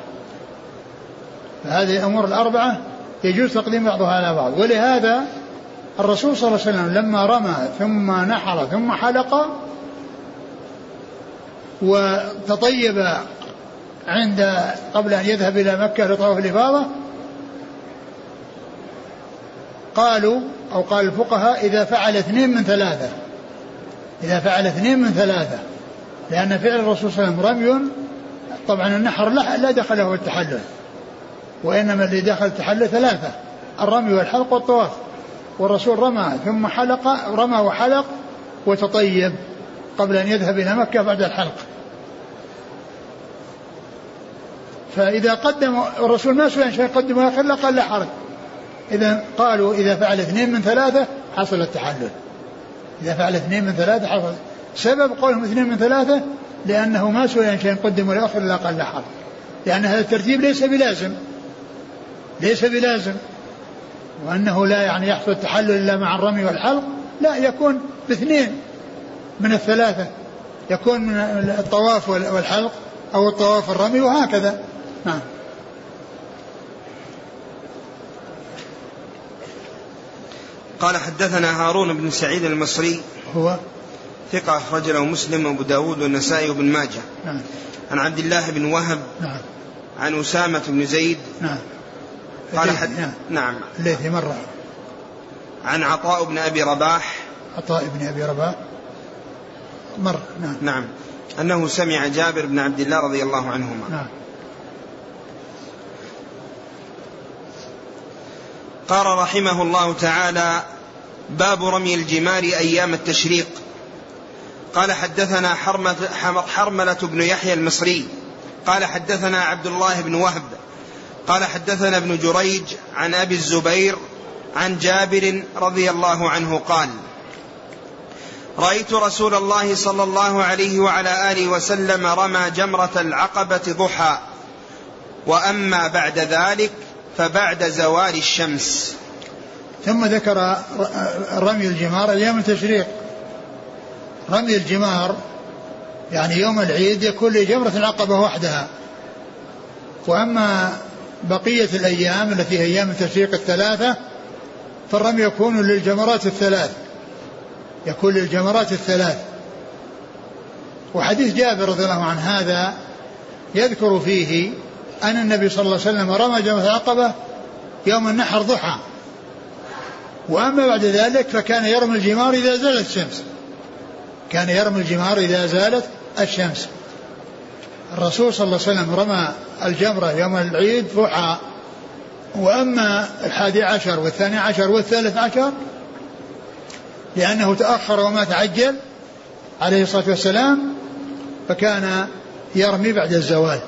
فهذه الأمور الأربعة يجوز تقديم بعضها على بعض. ولهذا الرسول صلى الله عليه وسلم لما رمى ثم نحر ثم حلق وتطيب عند قبل أن يذهب إلى مكة لطواف الإفاضة قالوا أو قال الفقهاء إذا فعل اثنين من ثلاثة إذا فعل اثنين من ثلاثة لأن فعل الرسول صلى الله عليه وسلم رمي طبعا النحر لا, لا دخل له التحلل. وإنما اللي دخل التحلل ثلاثة الرمي والحلق والطواف. والرسول رمى ثم حلق رمى وحلق وتطيب قبل أن يذهب إلى مكة بعد الحلق. فإذا قدم الرسول ما سئل شيء قدم وآخر لا قال لا حرج. إذا قالوا إذا فعل اثنين من ثلاثة حصل التحلل. إذا فعل اثنين من ثلاثة حصل سبب قولهم اثنين من ثلاثة لأنه ما سئل عن شيء قدم ولا أخر إلا قال حرج لأن هذا الترتيب ليس بلازم. ليس بلازم. وأنه لا يعني يحصل التحلل إلا مع الرمي والحلق. لا يكون باثنين من الثلاثة. يكون من الطواف والحلق أو الطواف الرمي وهكذا. نعم. قال حدثنا هارون بن سعيد المصري. هو ثقة أخرج له مسلم وأبو داود والنسائي وابن ماجه. نعم. عن عبد الله بن وهب. نعم. عن أسامة بن زيد. نعم. قال حد نعم. نعم. الليثي مرة. عن عطاء بن أبي رباح. عطاء بن أبي رباح. مر نعم. نعم. أنه سمع جابر بن عبد الله رضي الله عنهما. نعم. قال رحمه الله تعالى باب رمي الجمار أيام التشريق. قال حدثنا حرملة بن يحيى المصري. قال حدثنا عبد الله بن وهب. قال حدثنا ابن جريج عن أبي الزبير عن جابر رضي الله عنه قال رأيت رسول الله صلى الله عليه وعلى آله وسلم رمى جمرة العقبة ضحى. وأما بعد ذلك فبعد زوال الشمس. ثم ذكر رمي الجمار أيام التشريق. رمي الجمار يعني يوم العيد يكون لجمرة العقبة وحدها. وأما بقية الأيام التي هي أيام التشريق الثلاثة فالرمي يكون للجمرات الثلاث. يكون للجمرات الثلاث. وحديث جابر رضي الله عنه هذا يذكر فيه أن النبي صلى الله عليه وسلم رمى جمرة العقبة يوم النحر ضحى. وأما بعد ذلك فكان يرمي الجمار إذا زالت الشمس. كان يرمي الجمار إذا زالت الشمس. الرسول صلى الله عليه وسلم رمى الجمرة يوم العيد ضحى. وأما الحادي عشر والثاني عشر والثالث عشر لأنه تأخر وما تعجل عليه الصلاة والسلام فكان يرمي بعد الزوال.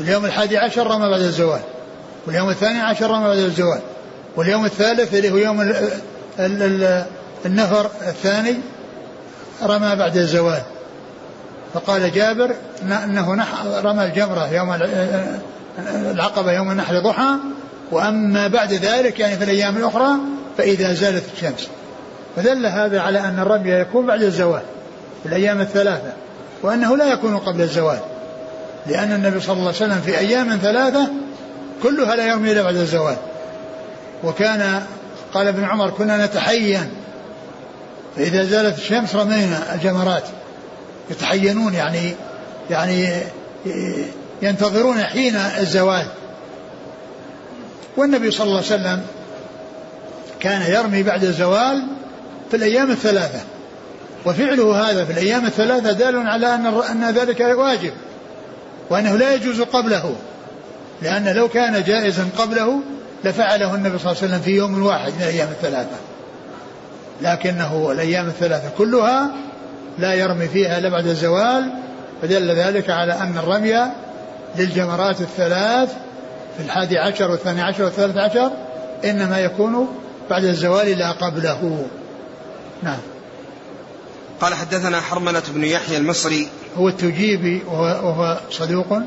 اليوم الحادي عشر رمى بعد الزوال واليوم الثاني عشر رمى بعد الزوال واليوم الثالث اللي هو يوم ال ال ال النفر الثاني رمى بعد الزوال. فقال جابر إنه رمى الجمرة يوم العقبة يوم النحر ضحى وأما بعد ذلك يعني في الأيام الأخرى فإذا زالت الشمس. فدل هذا على أن الرمي يكون بعد الزوال في الأيام الثلاثة وأنه لا يكون قبل الزوال لأن النبي صلى الله عليه وسلم في أيام ثلاثة كلها لا يرمي إلا بعد الزوال. وكان قال ابن عمر كنا نتحين فإذا زالت الشمس رمينا الجمرات يتحينون يعني يعني ينتظرون حين الزوال. والنبي صلى الله عليه وسلم كان يرمي بعد الزوال في الأيام الثلاثة. وفعله هذا في الأيام الثلاثة دال على أن أن ذلك واجب وأنه لا يجوز قبله. لأن لو كان جائزا قبله لفعله النبي صلى الله عليه وسلم في يوم واحد من الأيام الثلاثة. لكنه الأيام الثلاثة كلها لا يرمي فيها إلا بعد الزوال فدل ذلك على أن الرمي للجمرات الثلاث في الحادي عشر والثاني عشر والثالث عشر إنما يكون بعد الزوال لا قبله. نعم. قال حدثنا حرملة بن يحيى المصري. هو التجيبي وهو, وهو صدوق.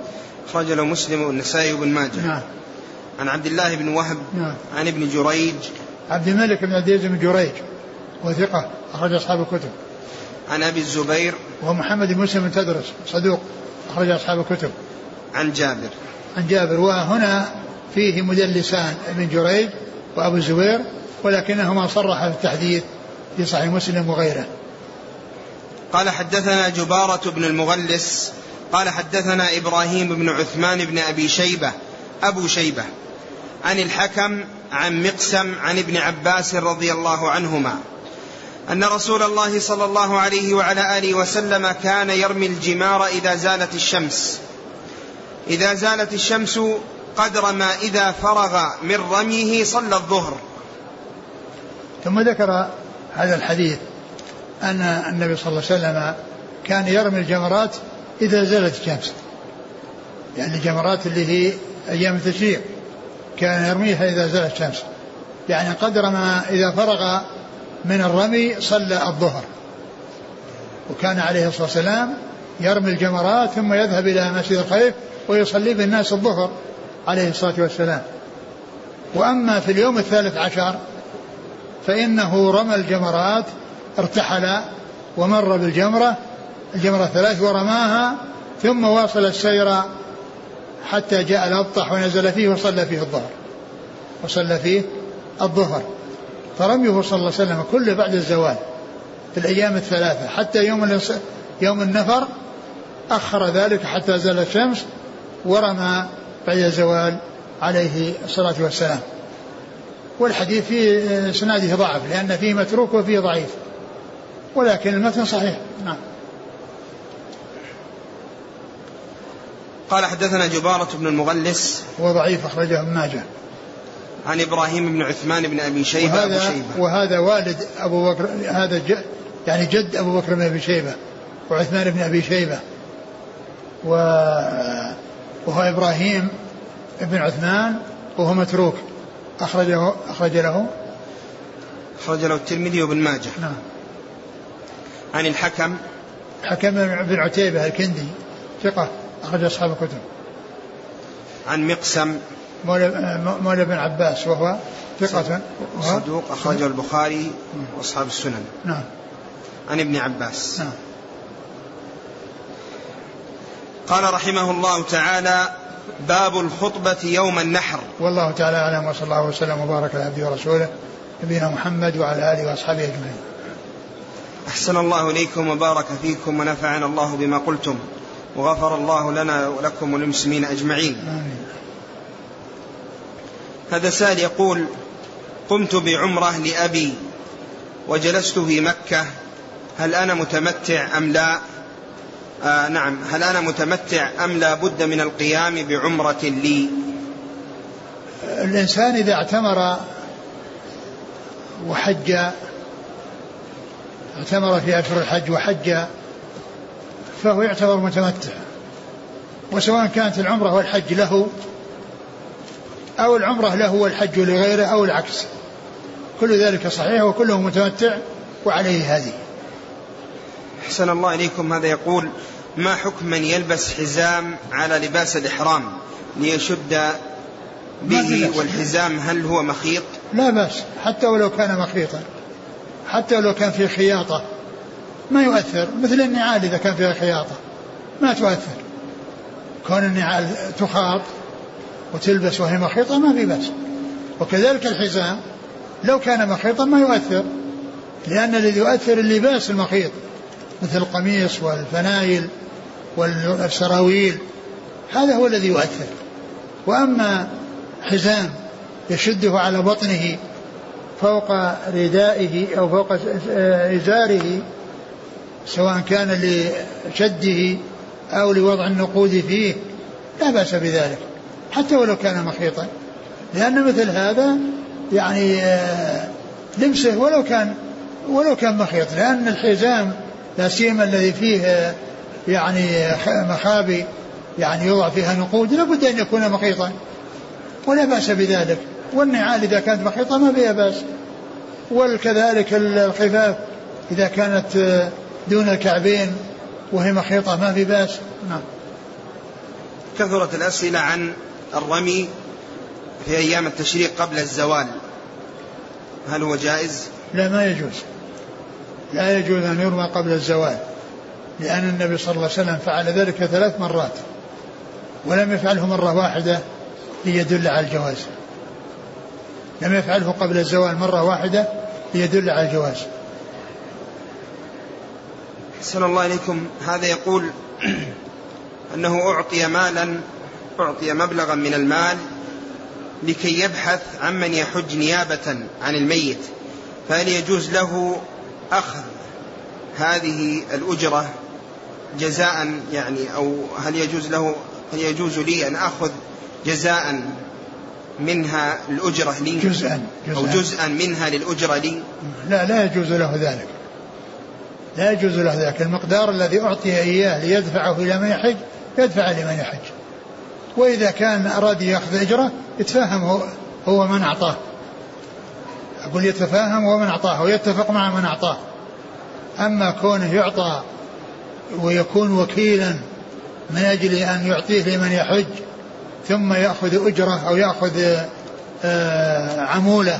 أخرج له مسلم والنسائي وابن ماجه. نعم. عن عبد الله بن وهب. نعم. عن ابن جريج. عبد الملك بن عبد العزيز بن جريج. وثقة أخرج أصحاب الكتب. عن أبي الزبير. ومحمد بن مسلم تدرس صدوق أخرج أصحاب الكتب. عن جابر. عن جابر وهنا فيه مدلسان ابن جريج وأبو الزبير ولكنهما صرح في التحديث في صحيح مسلم وغيره. قال حدثنا جبارة بن المغلس قال حدثنا إبراهيم بن عثمان بن أبي شيبة أبو شيبة عن الحكم عن مقسم عن ابن عباس رضي الله عنهما. أن رسول الله صلى الله عليه وعلى آله وسلم كان يرمي الجمار إذا زالت الشمس. إذا زالت الشمس قدر ما إذا فرغ من رميه صلى الظهر. ثم ذكر هذا الحديث أن النبي صلى الله عليه وسلم كان يرمي الجمرات إذا زالت الشمس. يعني الجمرات اللي هي أيام التشريق كان يرميها إذا زالت الشمس. يعني قدر ما إذا فرغ من الرمي صلى الظهر. وكان عليه الصلاة والسلام يرمي الجمرات ثم يذهب إلى مسجد الخيف ويصلي بالناس الظهر عليه الصلاة والسلام. وأما في اليوم الثالث عشر فإنه رمى الجمرات ارتحل ومر بالجمرة الجمرة الثلاث ورماها ثم واصل السير حتى جاء الأبطح ونزل فيه وصلى فيه الظهر وصلى فيه الظهر. فرميه صلى الله عليه وسلم كله بعد الزوال في الأيام الثلاثة حتى يوم يوم النفر أخر ذلك حتى زال الشمس ورمى بعد الزوال عليه الصلاة والسلام. والحديث في سناده ضعف لأن فيه متروك وفيه ضعيف. ولكن المتن صحيح. نعم. قال حدثنا جبارة بن المغلس. هو ضعيف أخرجه ابن ماجه. عن إبراهيم بن عثمان بن أبي شيبة وهذا أبو شيبة. وهذا والد أبو بكر هذا ج يعني جد أبو بكر بن أبي شيبة وعثمان بن أبي شيبة. و وهو إبراهيم بن عثمان وهو متروك. أخرجه أخرج له. أخرج له الترمذي وابن ماجه. نعم. عن الحكم. حكم بن عتيبة الكندي ثقة أخرج أصحاب الكتب. عن مقسم. مولى مولى بن عباس وهو ثقة. صدوق أخرجه البخاري وأصحاب السنن. نعم. عن ابن عباس. نعم. قال رحمه الله تعالى باب الخطبة يوم النحر. والله تعالى أعلم وصلى الله وسلم وبارك على عبده ورسوله نبينا محمد وعلى آله وأصحابه أجمعين. أحسن الله إليكم وبارك فيكم ونفعنا الله بما قلتم وغفر الله لنا ولكم وللمسلمين أجمعين. آمين. هذا سائل يقول قمت بعمرة لأبي وجلست في مكة هل أنا متمتع أم لا؟ آه نعم هل أنا متمتع أم لا بد من القيام بعمرة لي؟ الإنسان إذا اعتمر وحج اعتمر في أشهر الحج وحج فهو يعتبر متمتع. وسواء كانت العمرة والحج له أو العمرة له والحج لغيره أو العكس. كل ذلك صحيح وكله متمتع وعليه هذه أحسن الله إليكم. هذا يقول ما حكم من يلبس حزام على لباس الإحرام ليشد به والحزام هل هو مخيط؟ لا بأس حتى ولو كان مخيطا. حتى ولو كان فيه خياطة. ما يؤثر. مثل النعال إذا كان فيها خياطة. ما تؤثر. كون النعال تخاط وتلبس وهي مخيطة ما في بأس. وكذلك الحزام لو كان مخيطا ما يؤثر لأن الذي يؤثر اللباس المخيط مثل القميص والفنايل والسراويل هذا هو الذي يؤثر. وأما حزام يشده على بطنه فوق ردائه أو فوق إزاره سواء كان لشده أو لوضع النقود فيه لا بأس بذلك. حتى ولو كان مخيطا لأن مثل هذا يعني آه، لمسه ولو كان ولو كان مخيط لأن الحزام لا سيما الذي فيه آه، يعني مخابي يعني يوضع فيها نقود لابد أن يكون مخيطا ولا بأس بذلك. والنعال إذا كانت مخيطة ما فيها بأس. وكذلك الخفاف إذا كانت آه، دون الكعبين وهي مخيطة ما في بأس. نعم. كثرت الأسئلة عن الرمي في أيام التشريق قبل الزوال. هل هو جائز؟ لا ما يجوز. لا يجوز أن يرمى قبل الزوال لأن النبي صلى الله عليه وسلم فعل ذلك ثلاث مرات ولم يفعله مرة واحدة ليدل على الجواز. لم يفعله قبل الزوال مرة واحدة ليدل على الجواز. أحسن الله إليكم. هذا يقول أنه أعطي مالا أعطي مبلغا من المال لكي يبحث عمن يحج نيابة عن الميت فهل يجوز له أخذ هذه الأجرة جزاء؟ يعني أو هل يجوز له هل يجوز لي أن أخذ جزاء منها الأجرة لي؟ جزءا, جزءا أو جزءا منها للأجرة لي؟ لا لا يجوز له ذلك. لا يجوز له ذلك. المقدار الذي أعطي إياه ليدفعه إلى من يحج يدفع لمن يحج. وإذا كان أراد يأخذ أجرة يتفاهم هو, هو من أعطاه. أقول يتفاهم هو من أعطاه ويتفق مع من أعطاه. أما كونه يعطى ويكون وكيلا من أجل أن يعطيه لمن يحج ثم يأخذ أجرة أو يأخذ آه، عمولة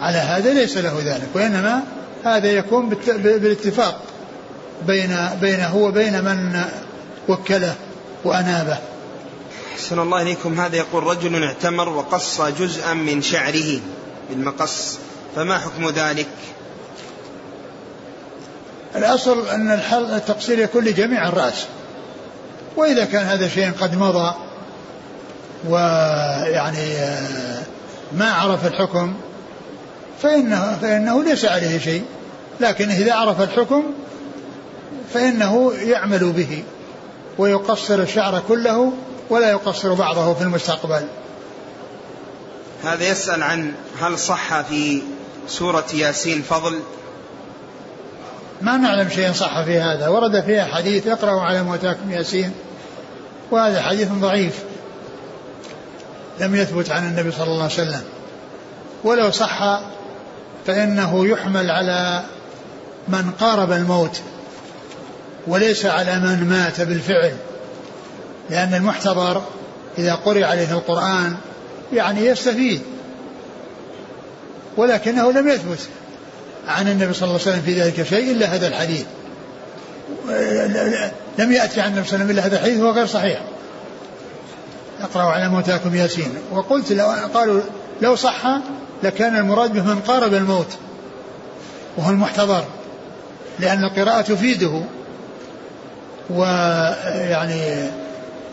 على هذا ليس له ذلك. وإنما هذا يكون بالاتفاق بين بينه وبين من وكله وأنابه. أحسن الله إليكم. هذا يقول رجل اعتمر وقص جزءا من شعره بالمقص فما حكم ذلك؟ الأصل أن التقصير يكون لجميع الرأس وإذا كان هذا شيء قد مضى ويعني آه، ما عرف الحكم فإنه, فإنه ليس عليه شيء. لكن إذا عرف الحكم فإنه يعمل به ويقصر الشعر كله ولا يقصر بعضه في المستقبل. هذا يسأل عن هل صح في سورة ياسين فضل ما نعلم شيء صح في هذا. ورد فيها حديث اقرأوا على موتاكم ياسين وهذا حديث ضعيف. لم يثبت عن النبي صلى الله عليه وسلم. ولو صح فإنه يحمل على من قارب الموت وليس على من مات بالفعل. لأن المحتضر إذا قرئ عليه القرآن يعني يستفيد ولكنه لم يثبت عن النبي صلى الله عليه وسلم في ذلك شيء إلا هذا الحديث. لم يأتي عن النبي صلى الله عليه وسلم إلا هذا الحديث وهو غير صحيح. اقرأوا على موتاكم ياسين. وقلت لو قالوا لو صح لكان المراد به من قارب الموت وهو المحتضر لأن القراءة تفيده ويعني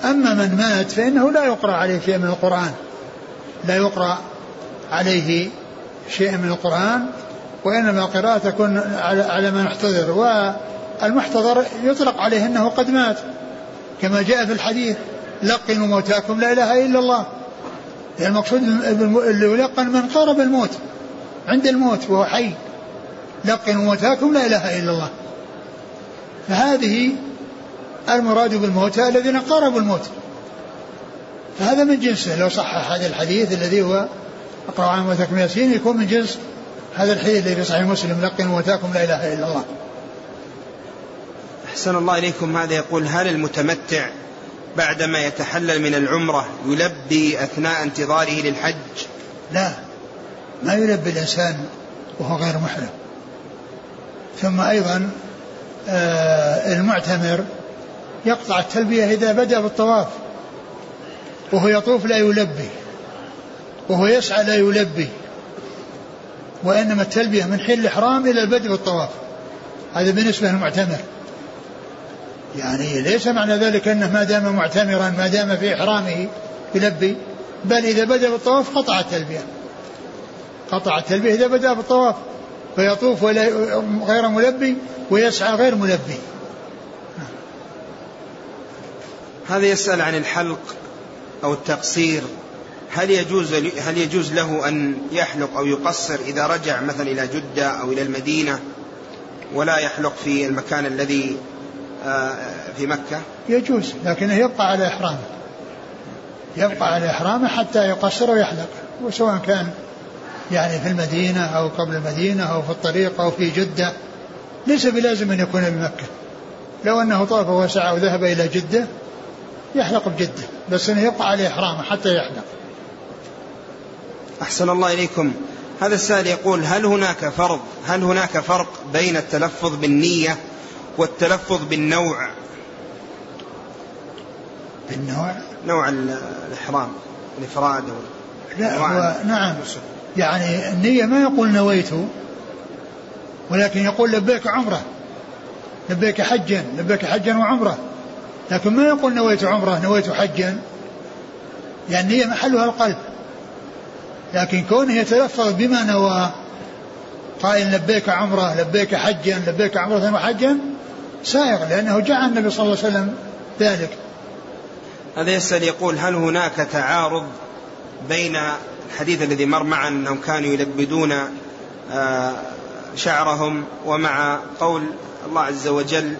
أما من مات فإنه لا يقرأ عليه شيء من القرآن. لا يقرأ عليه شيء من القرآن وإنما القراءة تكون على من احتضر والمحتضر يطلق عليه أنه قد مات. كما جاء في الحديث لقنوا موتاكم لا إله إلا الله. يعني المقصود اللي يلقن من قارب الموت عند الموت وهو حي. لقنوا موتاكم لا إله إلا الله. فهذه المراد بالموتى الذين قاربوا الموت. فهذا من جنسه لو صح هذا الحديث الذي هو اقرأ عن موتاكم ياسين يكون من جنس هذا الحديث الذي في صحيح مسلم لقنوا موتاكم لا إله إلا الله. أحسن الله إليكم هذا يقول هل المتمتع بعدما يتحلل من العمرة يلبي أثناء انتظاره للحج؟ لا ما يلبي الإنسان وهو غير محرم. ثم أيضا آه المعتمر يقطع التلبية إذا بدأ بالطواف وهو يطوف لا يلبي وهو يسعى لا يلبي وإنما التلبية من حين الإحرام إلى البدء بالطواف. هذا بالنسبة للمعتمر. يعني ليس معنى ذلك أنه ما دام معتمرا ما دام في إحرامه يلبي بل إذا بدأ بالطواف قطع التلبية. قطع التلبية إذا بدأ بالطواف فيطوف غير ملبي ويسعى غير ملبي. هذا يسأل عن الحلق أو التقصير. هل يجوز هل يجوز له أن يحلق أو يقصر إذا رجع مثلا إلى جدة أو إلى المدينة ولا يحلق في المكان الذي آه، في مكة؟ يجوز لكنه يبقى على إحرامه. يبقى على إحرامه حتى يقصر ويحلق وسواء كان يعني في المدينة أو قبل المدينة أو في الطريق أو في جدة. ليس بلازم أن يكون بمكة. لو أنه طاف وسعى وذهب إلى جدة يحلق بجدة بس أنه يبقى على إحرامه حتى يحلق. أحسن الله إليكم. هذا السائل يقول هل هناك فرض هل هناك فرق بين التلفظ بالنية والتلفظ بالنوع؟ بالنوع؟ نوع الإحرام الإفراد لا هو نعم. يعني النية ما يقول نويت ولكن يقول لبيك عمرة لبيك حجا لبيك حجا وعمرة. لكن ما يقول نويت عمرة نويت حجا يعني النية محلها القلب. لكن كونه يتلفظ بما نوى قائل لبيك عمرة لبيك حجا لبيك عمرة وحجا سائغ لأنه جاء النبي صلى الله عليه وسلم ذلك. هذا يسأل يقول هل هناك تعارض بين الحديث الذي مر معنا أنهم كانوا يلبدون آه، شعرهم ومع قول الله عز وجل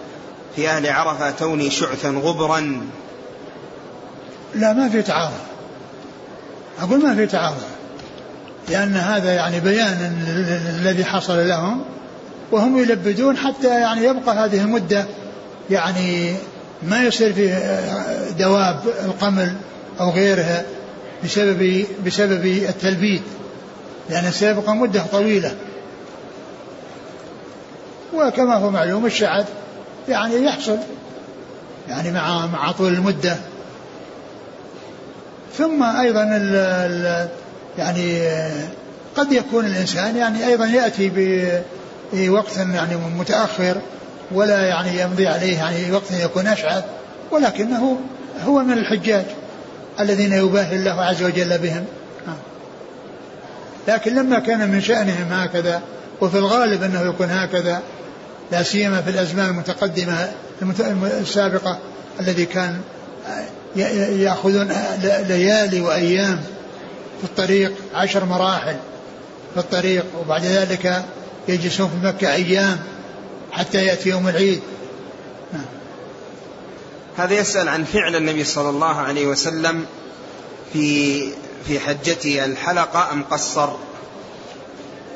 في أهل عرفة توني شعثا غبرا. لا ما في تعارض. أقول ما في تعارض لأن هذا يعني بيان الذي حصل لهم وهم يلبدون حتى يعني يبقى هذه المدة يعني ما يصير فيه دواب القمل أو غيرها بسبب بسبب التلبيد لأن سيبقى مدة طويلة. وكما هو معلوم الشعث يعني يحصل يعني مع مع طول المدة. ثم أيضا ال ال يعني قد يكون الإنسان يعني أيضا يأتي بوقت يعني متأخر ولا يعني يمضي عليه يعني وقت يكون أشعث ولكنه هو من الحجاج الذين يباهي الله عز وجل بهم. لكن لما كان من شأنهم هكذا وفي الغالب أنه يكون هكذا لا سيما في الأزمان المتقدمة السابقة الذي كان يأخذون ليالي وأيام في الطريق عشر مراحل في الطريق وبعد ذلك يجلسون في مكة أيام حتى يأتي يوم العيد. هذا يسأل عن فعل النبي صلى الله عليه وسلم في في حجته الحلقة أم قصر؟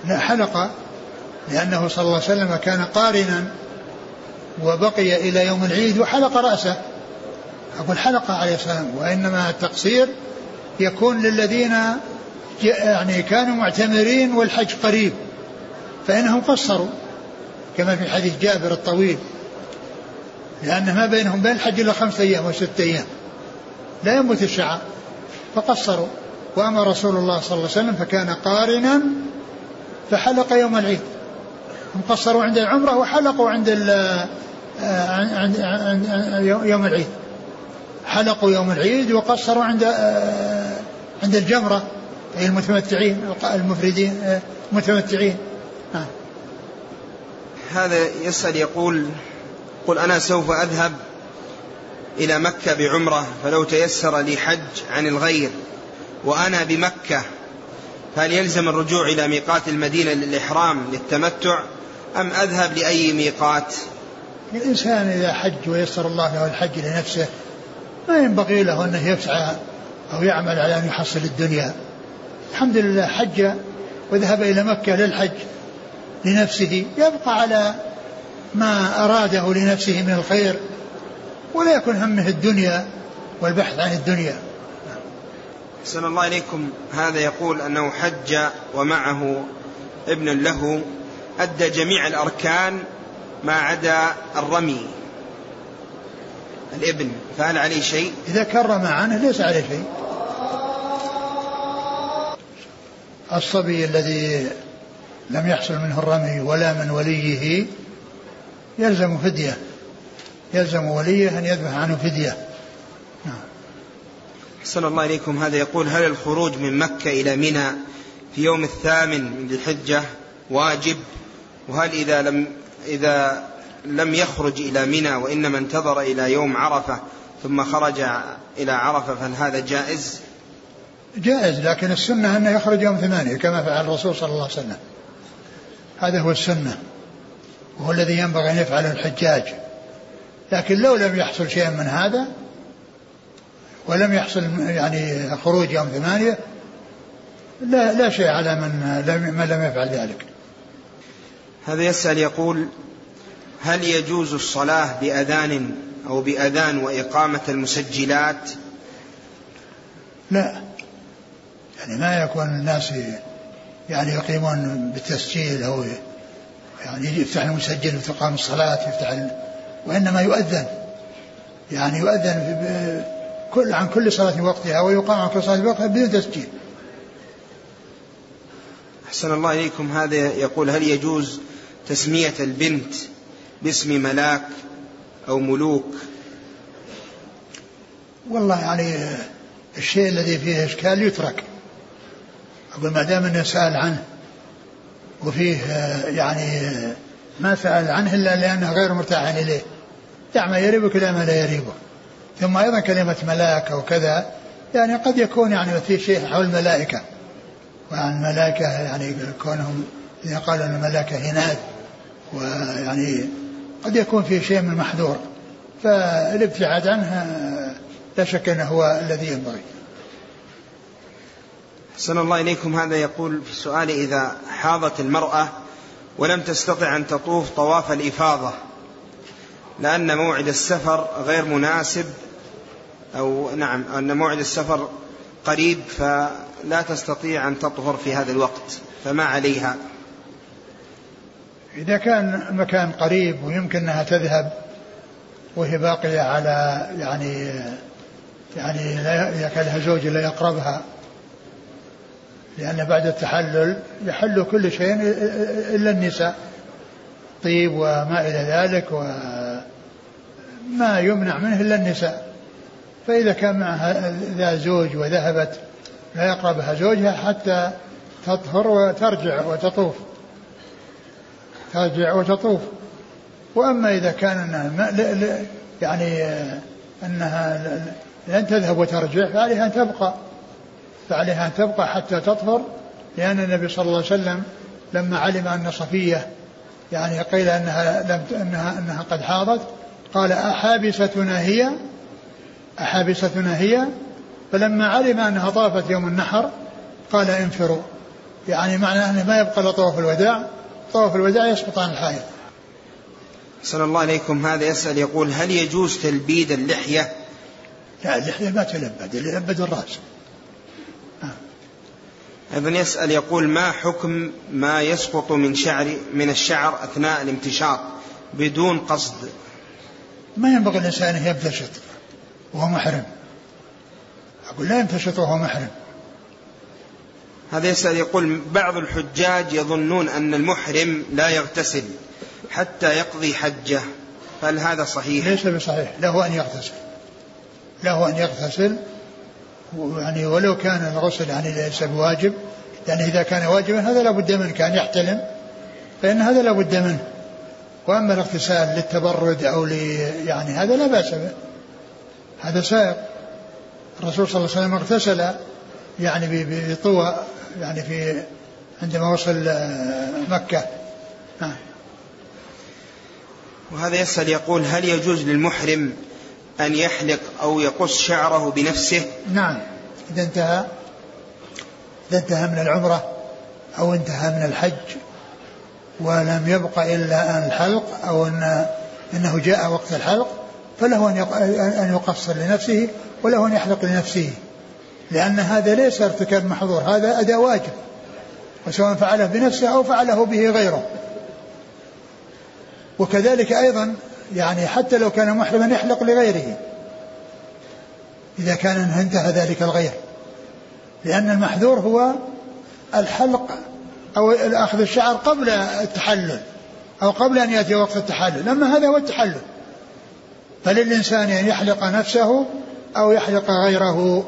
لا حلقة لأنه صلى الله عليه وسلم كان قارنا وبقي إلى يوم العيد وحلق رأسه. أقول حلقة عليه السلام وإنما التقصير يكون للذين يعني كانوا معتمرين والحج قريب فإنهم قصروا كما في حديث جابر الطويل لأن ما بينهم بين الحج إلا خمسة أيام أو ستة أيام لا ينبت الشعر فقصروا. وأما رسول الله صلى الله عليه وسلم فكان قارنا فحلق يوم العيد. هم قصروا عند العمرة وحلقوا عند آه، عند يوم العيد. حلقوا يوم العيد وقصروا عند آه، عند الجمرة. أي المتمتعين المفردين آه، المتمتعين هذا يسأل يقول قل أنا سوف أذهب إلى مكة بعمرة فلو تيسر لي حج عن الغير وأنا بمكة فهل يلزم الرجوع إلى ميقات المدينة للإحرام للتمتع؟ أم أذهب لأي ميقات؟ الإنسان إذا حج ويسر الله له الحج لنفسه ما ينبغي له أنه يسعى أو يعمل على أن يحصل الدنيا. الحمد لله حج وذهب إلى مكة للحج لنفسه. يبقى على ما أراده لنفسه من الخير ولا يكون همه الدنيا والبحث عن الدنيا. أحسن الله إليكم. هذا يقول أنه حج ومعه ابن له أدى جميع الأركان ما عدا الرمي الإبن فهل عليه شيء؟ إذا كرم عنه ليس عليه شيء. الصبي الذي لم يحصل منه الرمي ولا من وليه يلزم فدية يلزم وليه أن يذبح عنه فدية. نعم. أحسن الله إليكم. هذا يقول هل الخروج من مكة إلى منى في يوم الثامن من الحجة واجب وهل إذا لم إذا لم يخرج إلى منى وإنما انتظر إلى يوم عرفة ثم خرج إلى عرفة فهل هذا جائز؟ جائز لكن السنة أنه يخرج يوم ثمانية كما فعل الرسول صلى الله عليه وسلم هذا هو السنة وهو الذي ينبغي أن يفعله الحجاج لكن لو لم يحصل شيء من هذا ولم يحصل يعني خروج يوم ثمانية لا لا شيء على من لم من لم يفعل ذلك. هذا يسأل يقول هل يجوز الصلاة بأذان أو بأذان وإقامة المسجلات؟ لا. يعني ما يكون الناس يعني يقيمون بالتسجيل أو يعني يفتح المسجل وتقام الصلاة يفتح وإنما يؤذن. يعني يؤذن كل عن كل صلاة وقتها ويقام عن كل صلاة وقتها بدون تسجيل. أحسن الله إليكم. هذا يقول هل يجوز تسمية البنت باسم ملاك أو ملوك. والله يعني الشيء الذي فيه إشكال يترك. أقول ما دام أنه سأل عنه وفيه يعني ما سأل عنه إلا لأنه غير مرتاح إليه. دع ما يريبك إلى ما لا يريبك ثم أيضا كلمة ملاك أو كذا يعني قد يكون يعني في شيء حول الملائكة. وعن الملائكة يعني كونهم إذا قالوا أن الملائكة هناد ويعني قد يكون في شيء من المحذور فالابتعاد عنها لا شك أنه هو الذي ينبغي. أحسن الله إليكم. هذا يقول في السؤال إذا حاضت المرأة ولم تستطع أن تطوف طواف الإفاضة لأن موعد السفر غير مناسب أو نعم أن موعد السفر قريب فلا تستطيع أن تطهر في هذا الوقت فما عليها؟ إذا كان مكان قريب ويمكن أنها تذهب وهي باقية على يعني يعني لا كان لها زوج لا يقربها لأن بعد التحلل يحل كل شيء إلا النساء طيب وما إلى ذلك وما يمنع منه إلا النساء. فإذا كان معها ذا زوج وذهبت لا يقربها زوجها حتى تطهر وترجع وتطوف. ترجع وتطوف وأما إذا كان أنها يعني أنها لن تذهب وترجع فعليها أن تبقى. فعليها أن تبقى حتى تطهر لأن النبي صلى الله عليه وسلم لما علم أن صفية يعني قيل أنها لم أنها أنها قد حاضت قال أحابستنا هي؟ أحابستنا هي؟ فلما علم أنها طافت يوم النحر قال انفروا. يعني معنى أنه ما يبقى إلا طواف الوداع. طواف الوداع يسقط عن الحائط صلى الله عليكم هذا يسأل يقول هل يجوز تلبيد اللحية؟ لا اللحية ما تلبد اللي يلبد الرأس. أيضا يسأل يقول ما حكم ما يسقط من شعر من الشعر أثناء الامتشاط بدون قصد؟ ما ينبغي الإنسان أن يمتشط وهو محرم. أقول لا يمتشط وهو محرم. هذا يسأل يقول بعض الحجاج يظنون أن المحرم لا يغتسل حتى يقضي حجة. هل هذا صحيح؟ ليس بصحيح. له أن يغتسل. له أن يغتسل. يعني ولو كان الغسل يعني ليس بواجب يعني إذا كان واجبا هذا لابد منه كان يحتلم فإن هذا لابد منه. وأما الاغتسال للتبرد أو يعني هذا لا بأس به. هذا سائق. الرسول صلى الله عليه وسلم اغتسل يعني بطوى يعني في عندما وصل آه، مكة. نعم وهذا يسأل يقول هل يجوز للمحرم أن يحلق أو يقص شعره بنفسه؟ نعم. إذا انتهى إذا انتهى من العمرة أو انتهى من الحج ولم يبق إلا أن الحلق أو أن أنه جاء وقت الحلق فله أن يقصر لنفسه وله أن يحلق لنفسه. لأن هذا ليس ارتكاب محظور هذا أداء واجب وسواء فعله بنفسه أو فعله به غيره. وكذلك أيضا يعني حتى لو كان محرما يحلق لغيره. إذا كان انتهى ذلك الغير. لأن المحذور هو الحلق أو أخذ الشعر قبل التحلل أو قبل أن يأتي وقت التحلل. أما هذا هو التحلل. فللإنسان أن يحلق نفسه أو يحلق غيره.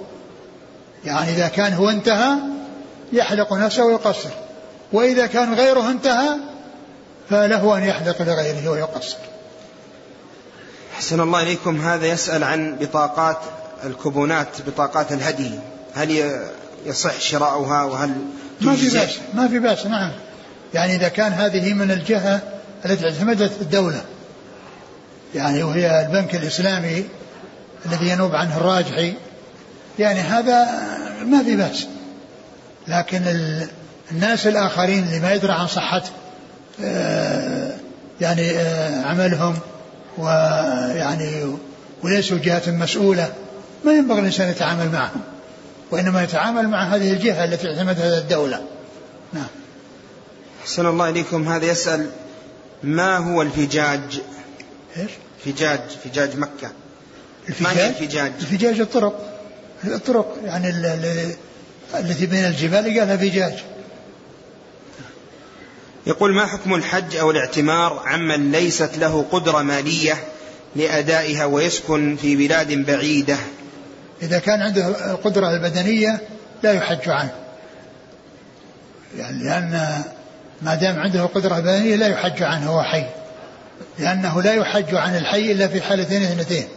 يعني إذا كان هو انتهى يحلق نفسه ويقصر. وإذا كان غيره انتهى فله أن يحلق لغيره ويقصر. أحسن الله إليكم. هذا يسأل عن بطاقات الكوبونات بطاقات الهدي. هل يصح شراؤها؟ وهل ما في بأس ما في بأس نعم. يعني إذا كان هذه من الجهة التي اعتمدت الدولة. يعني وهي البنك الإسلامي الذي ينوب عنه الراجحي. يعني هذا ما في بأس. لكن الناس الآخرين اللي ما يدرى عن صحة آه، يعني آه، عملهم ويعني وليسوا جهة مسؤولة ما ينبغي الإنسان يتعامل معهم. وإنما يتعامل مع هذه الجهة التي اعتمدها الدولة. نعم. أحسن الله إليكم. هذا يسأل ما هو الفجاج؟ إيش؟ فجاج فجاج مكة. الفجاج ما هي الفجاج؟ الفجاج الطرق. الطرق يعني التي بين الجبال قالها فجاج. يقول ما حكم الحج أو الاعتمار عمن ليست له قدرة مالية لأدائها ويسكن في بلاد بعيدة؟ إذا كان عنده القدرة البدنية لا يحج عنه. يعني لأن ما دام عنده القدرة البدنية لا يحج عنه هو حي. لأنه لا يحج عن الحي إلا في حالتين اثنتين.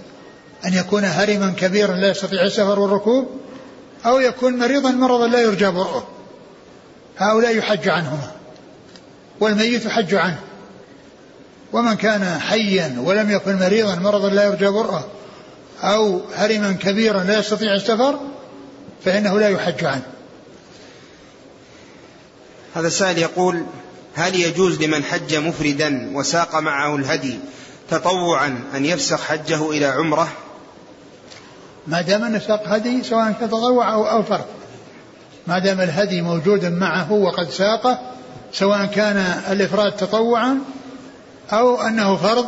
أن يكون هرما كبيرا لا يستطيع السفر والركوب أو يكون مريضا مرضا لا يرجى برؤه. هؤلاء يحج عنهما والميت يحج عنه. ومن كان حيا ولم يكن مريضا مرضا لا يرجى برؤه أو هرما كبيرا لا يستطيع السفر فإنه لا يحج عنه. هذا السائل يقول هل يجوز لمن حج مفردا وساق معه الهدي تطوعا أن يفسخ حجه إلى عمرة؟ ما دام أنه ساق هدي سواء كان تطوع أو, أو فرق ما دام الهدي موجود معه وقد ساقه سواء كان الإفراد تطوعا أو أنه فرض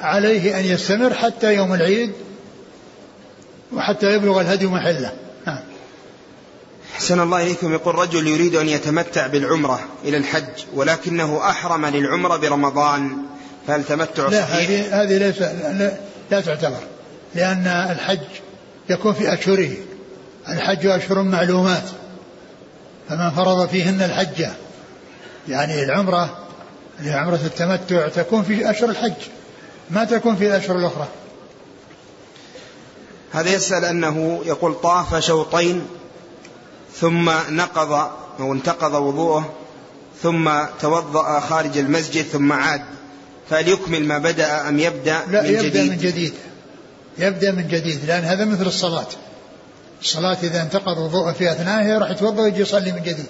عليه أن يستمر حتى يوم العيد وحتى يبلغ الهدي محله. نعم حسن الله إليكم. يقول رجل يريد أن يتمتع بالعمرة إلى الحج ولكنه أحرم للعمرة برمضان فهل تمتع لا هذه هذه ليس لا, لا تعتبر. لأن الحج يكون في أشهره. الحج أشهر معلومات. فمن فرض فيهن الحج يعني العمرة عمرة التمتع تكون في أشهر الحج ما تكون في الأشهر الأخرى. هذا يسأل أنه يقول طاف شوطين ثم نقض أو انتقض وضوءه ثم توضأ خارج المسجد ثم عاد. فهل يكمل ما بدأ أم يبدأ لا من يبدأ جديد؟ من جديد. يبدأ من جديد لأن هذا مثل الصلاة. الصلاة إذا انتقض وضوءه في أثنائها راح يتوضأ ويجي يصلي من جديد.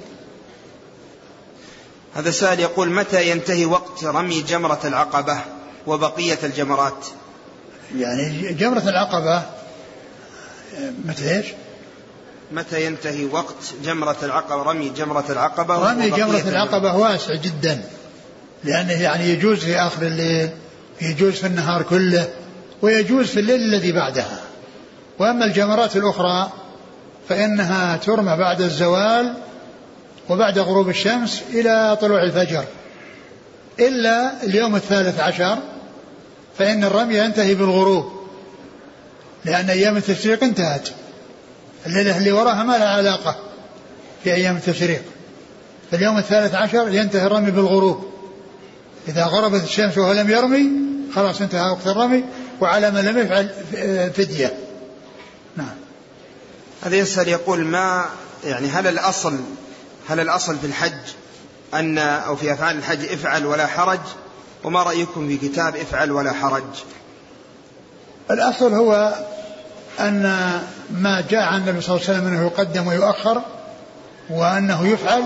هذا سائل يقول متى ينتهي وقت رمي جمرة العقبة وبقية الجمرات؟ يعني جمرة العقبة متى إيش؟ متى ينتهي وقت جمرة العقبة رمي جمرة العقبة رمي جمرة العقبة واسع جدا. لأنه يعني يجوز في آخر الليل يجوز في النهار كله. ويجوز في الليل الذي بعدها. وأما الجمرات الأخرى فإنها ترمى بعد الزوال وبعد غروب الشمس إلى طلوع الفجر. إلا اليوم الثالث عشر فإن الرمي ينتهي بالغروب لأن أيام التشريق انتهت. الليلة اللي وراها ما لها علاقة في أيام التشريق. في اليوم الثالث عشر ينتهي الرمي بالغروب. إذا غربت الشمس وهو لم يرمي خلاص انتهى وقت الرمي. وعلى من لم يفعل فدية. نعم. هذا يسأل يقول ما يعني هل الأصل هل الأصل في الحج؟ أن أو في أفعال الحج افعل ولا حرج؟ وما رأيكم في كتاب افعل ولا حرج؟ الأصل هو أن ما جاء عن النبي صلى الله عليه وسلم أنه يقدم ويؤخر وأنه يفعل